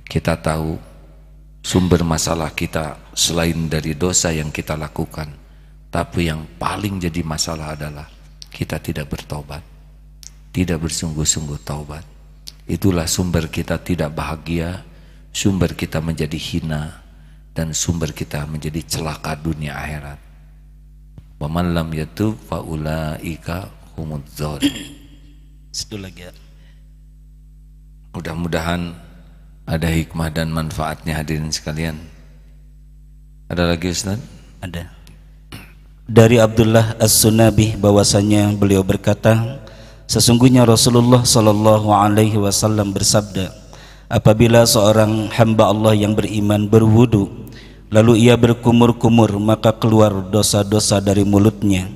kita tahu sumber masalah kita selain dari dosa yang kita lakukan tapi yang paling jadi masalah adalah kita tidak bertobat tidak bersungguh-sungguh taubat. Itulah sumber kita tidak bahagia sumber kita menjadi hina dan sumber kita menjadi celaka dunia akhirat. Wa man lam yatub fa ulaika humudz Satu lagi ya. Mudah-mudahan ada hikmah dan manfaatnya hadirin sekalian. Ada lagi Ustaz? Ada. Dari Abdullah As-Sunabi bahwasanya beliau berkata, sesungguhnya Rasulullah sallallahu alaihi wasallam bersabda, apabila seorang hamba Allah yang beriman berwudu lalu ia berkumur-kumur maka keluar dosa-dosa dari mulutnya.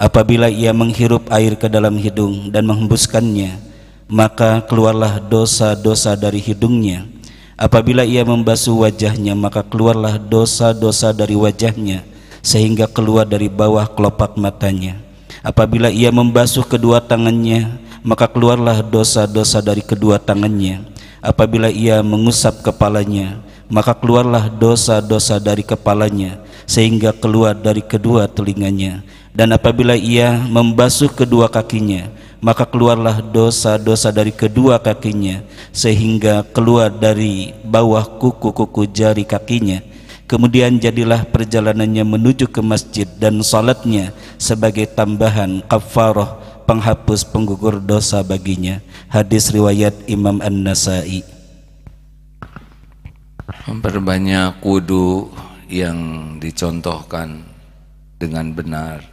Apabila ia menghirup air ke dalam hidung dan menghembuskannya, maka keluarlah dosa-dosa dari hidungnya. Apabila ia membasuh wajahnya maka keluarlah dosa-dosa dari wajahnya sehingga keluar dari bawah kelopak matanya. Apabila ia membasuh kedua tangannya maka keluarlah dosa-dosa dari kedua tangannya. Apabila ia mengusap kepalanya maka keluarlah dosa-dosa dari kepalanya sehingga keluar dari kedua telinganya dan apabila ia membasuh kedua kakinya maka keluarlah dosa-dosa dari kedua kakinya sehingga keluar dari bawah kuku-kuku jari kakinya. Kemudian jadilah perjalanannya menuju ke masjid dan salatnya sebagai tambahan kafarah penghapus penggugur dosa baginya. Hadis riwayat Imam An-Nasai. Memperbanyak wudu yang dicontohkan dengan benar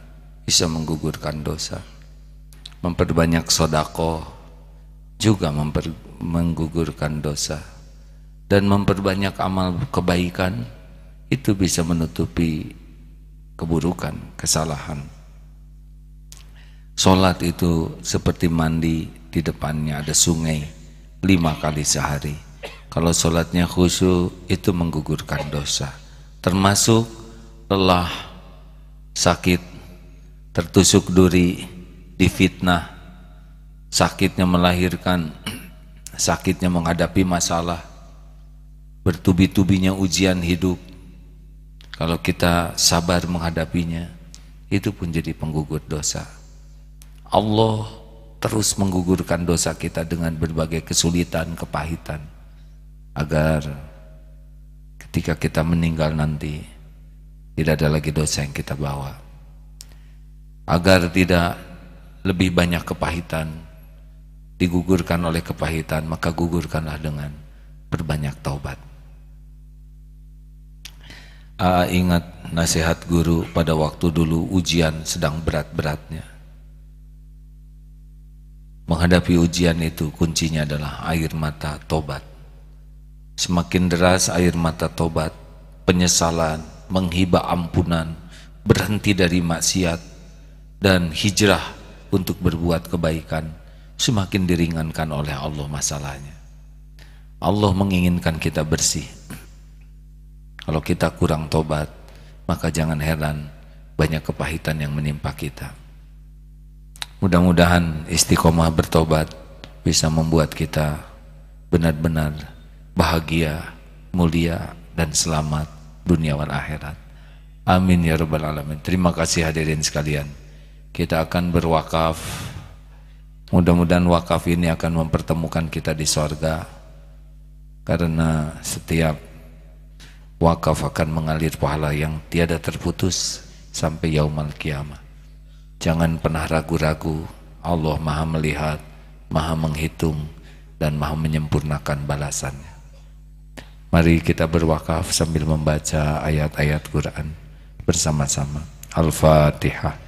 bisa menggugurkan dosa. Memperbanyak sodako juga memper, menggugurkan dosa. Dan memperbanyak amal kebaikan itu bisa menutupi keburukan, kesalahan. Sholat itu seperti mandi di depannya ada sungai lima kali sehari. Kalau sholatnya khusyuk itu menggugurkan dosa. Termasuk lelah, sakit, tertusuk duri, difitnah, sakitnya melahirkan, sakitnya menghadapi masalah, bertubi-tubinya ujian hidup. Kalau kita sabar menghadapinya, itu pun jadi penggugur dosa. Allah terus menggugurkan dosa kita dengan berbagai kesulitan, kepahitan, agar ketika kita meninggal nanti tidak ada lagi dosa yang kita bawa. Agar tidak lebih banyak kepahitan digugurkan oleh kepahitan maka gugurkanlah dengan berbanyak taubat. Aa ingat nasihat guru pada waktu dulu ujian sedang berat-beratnya. Menghadapi ujian itu kuncinya adalah air mata tobat semakin deras air mata tobat penyesalan menghibah ampunan berhenti dari maksiat dan hijrah untuk berbuat kebaikan semakin diringankan oleh Allah masalahnya. Allah menginginkan kita bersih. Kalau kita kurang tobat, maka jangan heran banyak kepahitan yang menimpa kita. Mudah-mudahan istiqomah bertobat bisa membuat kita benar-benar bahagia, mulia dan selamat dunia dan akhirat. Amin ya rabbal alamin. Terima kasih hadirin sekalian kita akan berwakaf. Mudah-mudahan wakaf ini akan mempertemukan kita di sorga. Karena setiap wakaf akan mengalir pahala yang tiada terputus sampai yaumal kiamah. Jangan pernah ragu-ragu. Allah maha melihat maha menghitung dan maha menyempurnakan balasannya. Mari kita berwakaf sambil membaca ayat-ayat Quran bersama-sama. Al-Fatihah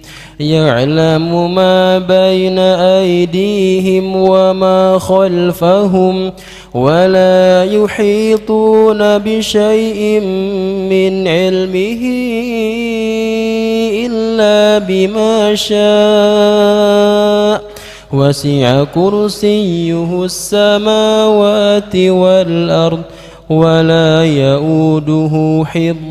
يعلم ما بين أيديهم وما خلفهم ولا يحيطون بشيء من علمه إلا بما شاء. وسع كرسيه السماوات والأرض ولا يؤوده حفظهما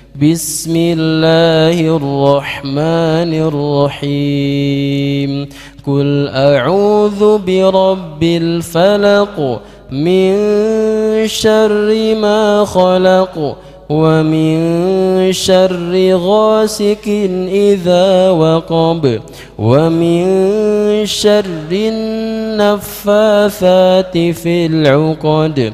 بسم الله الرحمن الرحيم. قل أعوذ برب الفلق من شر ما خلق ومن شر غاسق إذا وقب ومن شر النفاثات في العقد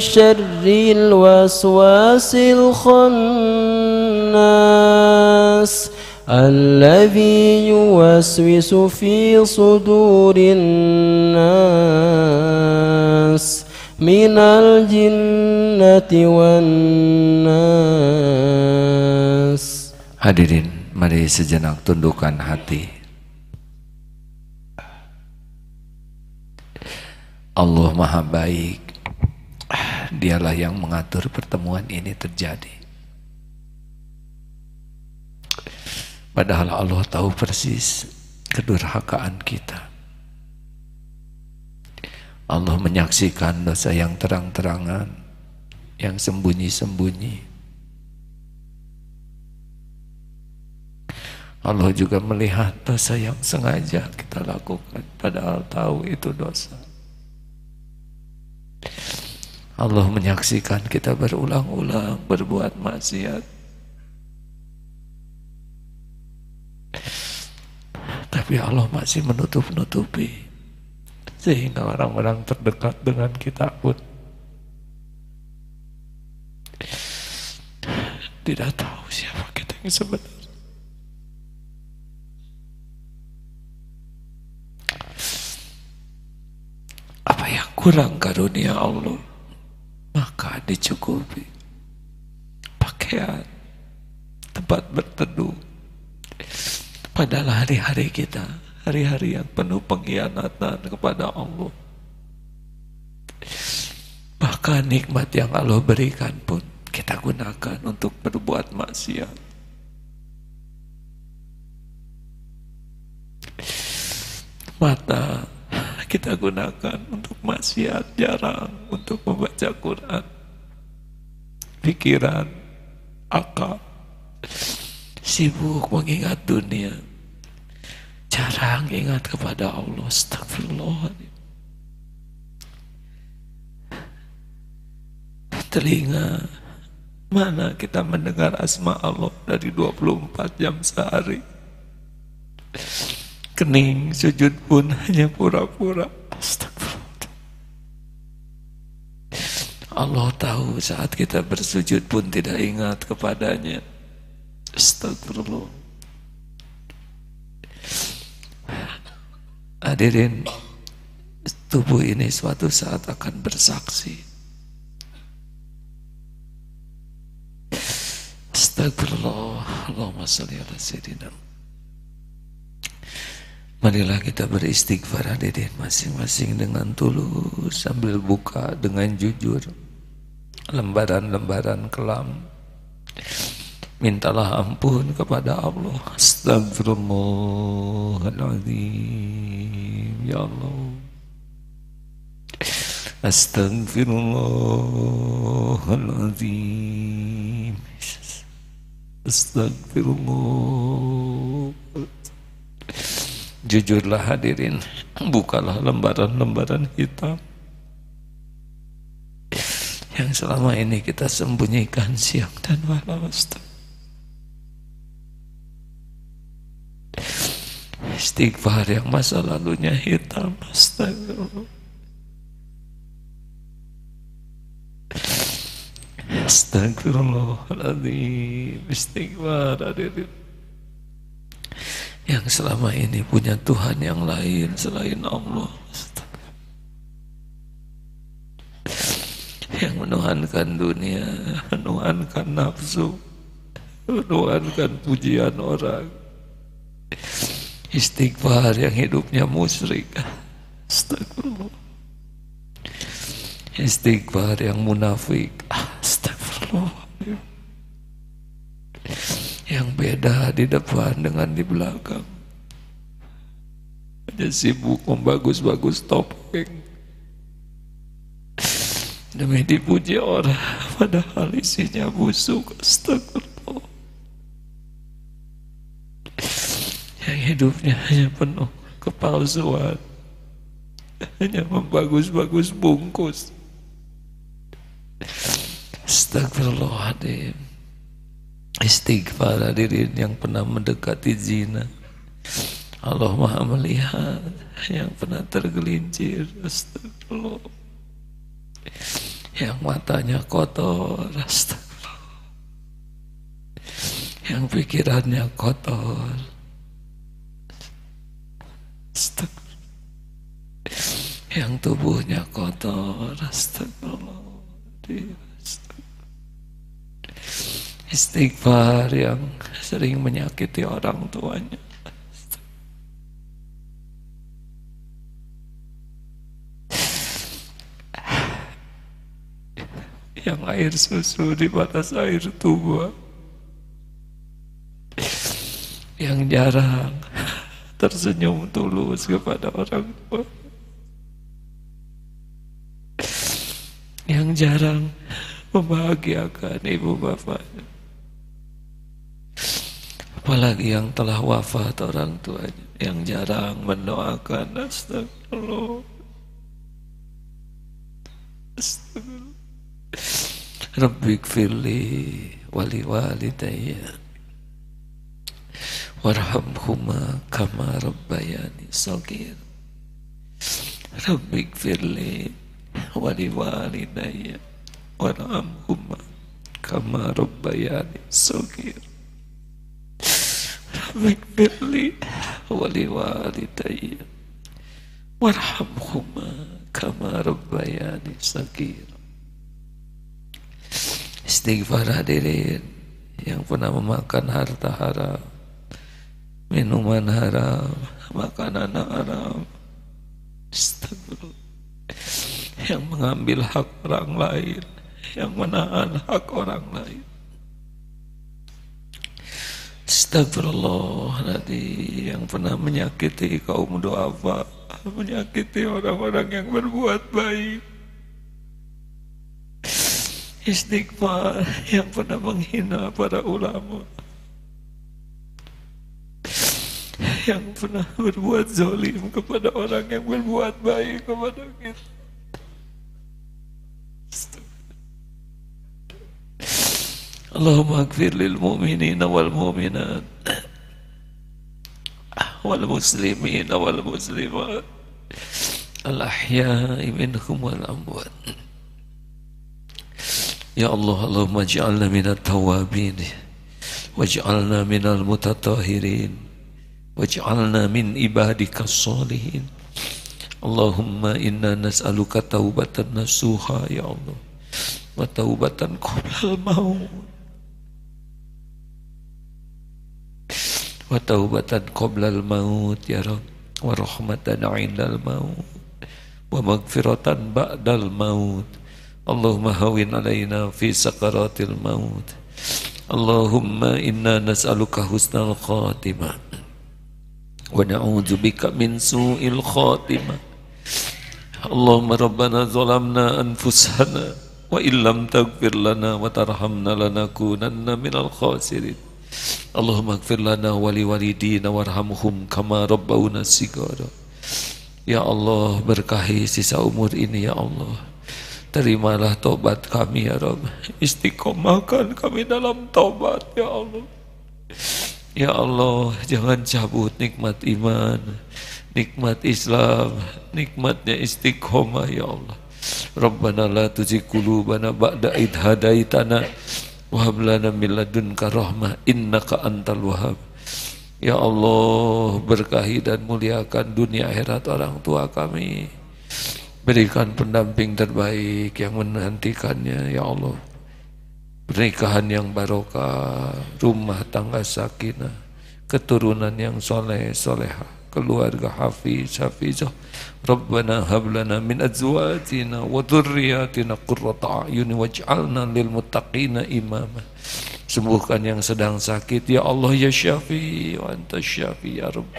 شر الوسواس الخناس الذي يوسوس في صدور الناس من الجنة والناس Hadirin, mari sejenak tundukkan hati. Allah Maha Baik. Dialah yang mengatur pertemuan ini terjadi. Padahal Allah tahu persis kedurhakaan kita. Allah menyaksikan dosa yang terang-terangan, yang sembunyi-sembunyi. Allah juga melihat dosa yang sengaja kita lakukan padahal tahu itu dosa. Allah menyaksikan kita berulang-ulang berbuat maksiat. Tapi Allah masih menutup-nutupi sehingga orang-orang terdekat dengan kita pun tidak tahu siapa kita yang sebenarnya. apa yang kurang karunia Allah dicukupi. Pakaian tempat berteduh. Padahal hari-hari kita hari-hari yang penuh pengkhianatan kepada Allah. Bahkan nikmat yang Allah berikan pun kita gunakan untuk berbuat maksiat. Mata kita gunakan untuk maksiat jarang untuk membaca Quran pikiran akal. Sibuk mengingat dunia. Jarang ingat kepada Allah astagfirullah telinga mana kita mendengar asma Allah dari 24 jam sehari? Kening sujud pun hanya pura-pura astagfirullah Allah tahu saat kita bersujud pun tidak ingat kepadanya. Astagfirullah. Hadirin tubuh ini suatu saat akan bersaksi. Astagfirullah. Allahumma salli ala sayyidina Marilah kita beristighfar hadirin masing-masing dengan tulus sambil buka dengan jujur lembaran-lembaran kelam. Mintalah ampun kepada Allah. Astagfirullahaladzim. Ya Allah. Astagfirullahaladzim. Astagfirullah. Jujurlah hadirin, bukalah lembaran-lembaran hitam. yang selama ini kita sembunyikan siang dan malam. Istighfar yang masa lalunya hitam Astagfirullah Astagfirullahaladzim Istighfar hadirin Yang selama ini punya Tuhan yang lain Selain Allah. Yang menuhankan dunia Menuhankan nafsu Menuhankan pujian orang. Istighfar yang hidupnya musyrik. Astagfirullah Istighfar yang munafik yang beda di depan dengan di belakang. Hanya sibuk membagus-bagus topeng. Demi dipuji orang padahal isinya busuk astagfirullah. Yang hidupnya hanya penuh kepalsuan. Hanya membagus-bagus bungkus. Astagfirullahaladzim Istighfar hadirin yang pernah mendekati zina. Allah maha melihat Yang pernah tergelincir. Astagfirullah. Yang matanya kotor. Astagfirullah. Yang pikirannya kotor. Astagfirullah. Yang tubuhnya kotor. Astagfirullah istighfar yang sering menyakiti orang tuanya. Yang air susu di batas air tua. Yang jarang tersenyum tulus kepada orang tua. Yang jarang membahagiakan ibu bapaknya apalagi yang telah wafat orang tuanya yang jarang mendoakan. Astagfirullah. Astagfirullah. Rabbi kfirli wali walidayya. Warhamhuma kama rabbayani sagir Rabbi kfirli wali walidayya. Warhamhuma kama rabbayani sagir Mikfirli wali walidayya warhamhuma kama rabbayani sagir istighfar hadirin yang pernah memakan harta haram minuman haram makanan haram. Astagfirullah. Yang mengambil hak orang lain yang menahan hak orang lain Astagfirullah nanti yang pernah menyakiti kaum doa menyakiti orang-orang yang berbuat baik. Istighfar. Yang pernah menghina para ulama. Yang pernah berbuat zalim kepada orang yang berbuat baik kepada kita Allahumma akfir lil mu'minina wal mu'minat wal muslimina wal muslimat al ahya'i minhum wal amwat Ya Allah Allahumma ja'alna minat tawabin waj'alna minal mutatahirin waj'alna min ibadika salihin Allahumma inna nas'aluka taubatan wa taubatan qabla al-maut ya Rabb wa rahmatan 'indal maut. Wa maghfiratan ba'dal maut. Allahumma hawin alaina fi sakaratil maut. Allahumma inna nas'aluka husnal khatimah. Wa na'udzu bika min su'il khatimah. Allahumma rabbana zalamna anfusana wa illam taghfir lana wa tarhamna lanakunanna minal khasirin Allahumma gfir lana wali walidina warhamhum kama rabbawna sigara Ya Allah berkahi sisa umur ini ya Allah Terimalah tobat kami ya Rabb. Istiqomahkan kami dalam tobat ya Allah. Ya Allah, jangan cabut nikmat iman, nikmat Islam, nikmatnya istiqomah ya Allah. Rabbana la tuzigh qulubana ba'da id hadaitana wa hab lana min ladunka rahmah innaka antal wahhab. Ya Allah, berkahi dan muliakan dunia akhirat orang tua kami. Berikan pendamping terbaik yang menantikannya ya Allah Pernikahan yang barokah Rumah tangga sakinah Keturunan yang soleh soleha Keluarga hafiz hafizah Rabbana hablana min azwajina Wa dhurriyatina qurrata a'yuni Waj'alna lil muttaqina imama Sembuhkan yang sedang sakit Ya Allah ya syafi Wa anta syafi ya Rabb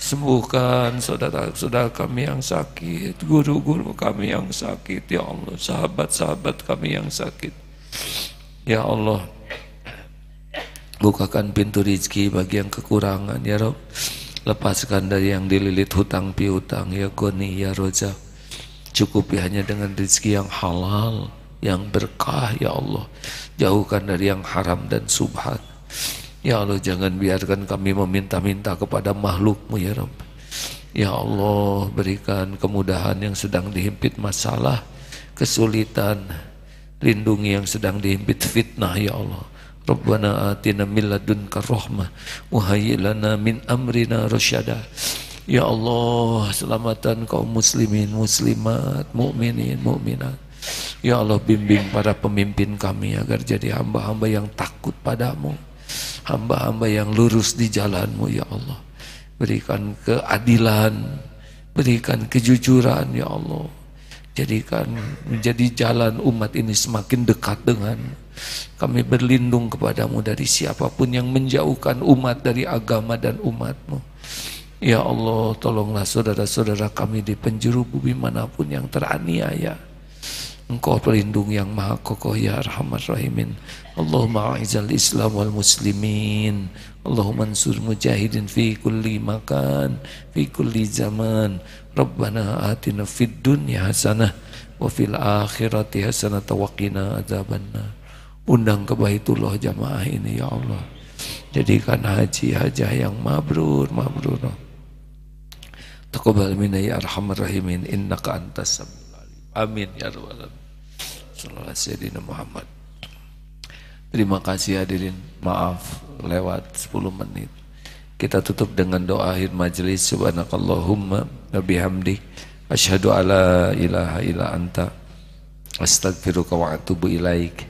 Sembuhkan saudara-saudara kami yang sakit, guru-guru kami yang sakit, ya Allah, sahabat-sahabat kami yang sakit. Ya Allah, bukakan pintu rizki bagi yang kekurangan, ya Rob. Lepaskan dari yang dililit hutang piutang, ya Goni, ya Roja. Cukupi hanya dengan rizki yang halal, yang berkah, ya Allah. Jauhkan dari yang haram dan subhat. Ya Allah jangan biarkan kami meminta-minta kepada makhlukmu ya Rabb Ya Allah berikan kemudahan yang sedang dihimpit masalah Kesulitan Lindungi yang sedang dihimpit fitnah ya Allah Rabbana atina min ladunka rahmah Wahayyilana min amrina rasyada Ya Allah selamatkan kaum muslimin muslimat mukminin mukminat. Ya Allah bimbing para pemimpin kami agar jadi hamba-hamba yang takut padamu hamba-hamba yang lurus di jalanmu ya Allah. Berikan keadilan berikan kejujuran ya Allah. Jadikan menjadi jalan umat ini semakin dekat dengan kami berlindung kepadamu dari siapa pun yang menjauhkan umat dari agama dan umatmu Ya Allah tolonglah saudara-saudara kami di penjuru bumi mana pun yang teraniaya Engkau pelindung yang maha kokoh ya arhamar rahimin. Allahumma a'izal islam wal muslimin. Allahumma ansur mujahidin fi kulli makan, fi kulli zaman. Rabbana atina fid dunya hasanah wa fil akhirati hasanah wa qina adzabannar. Undang ke Baitullah jamaah ini ya Allah. Jadikan haji hajah yang mabrur mabrur. Taqabbal minna ya arhamar rahimin innaka antas Amin ya rabbal alamin. Sallallahu Muhammad. Terima kasih hadirin. Maaf lewat 10 menit. Kita tutup dengan doa akhir majelis. Subhanakallahumma wa bihamdik asyhadu alla ilaha illa anta astaghfiruka wa atubu ilaik.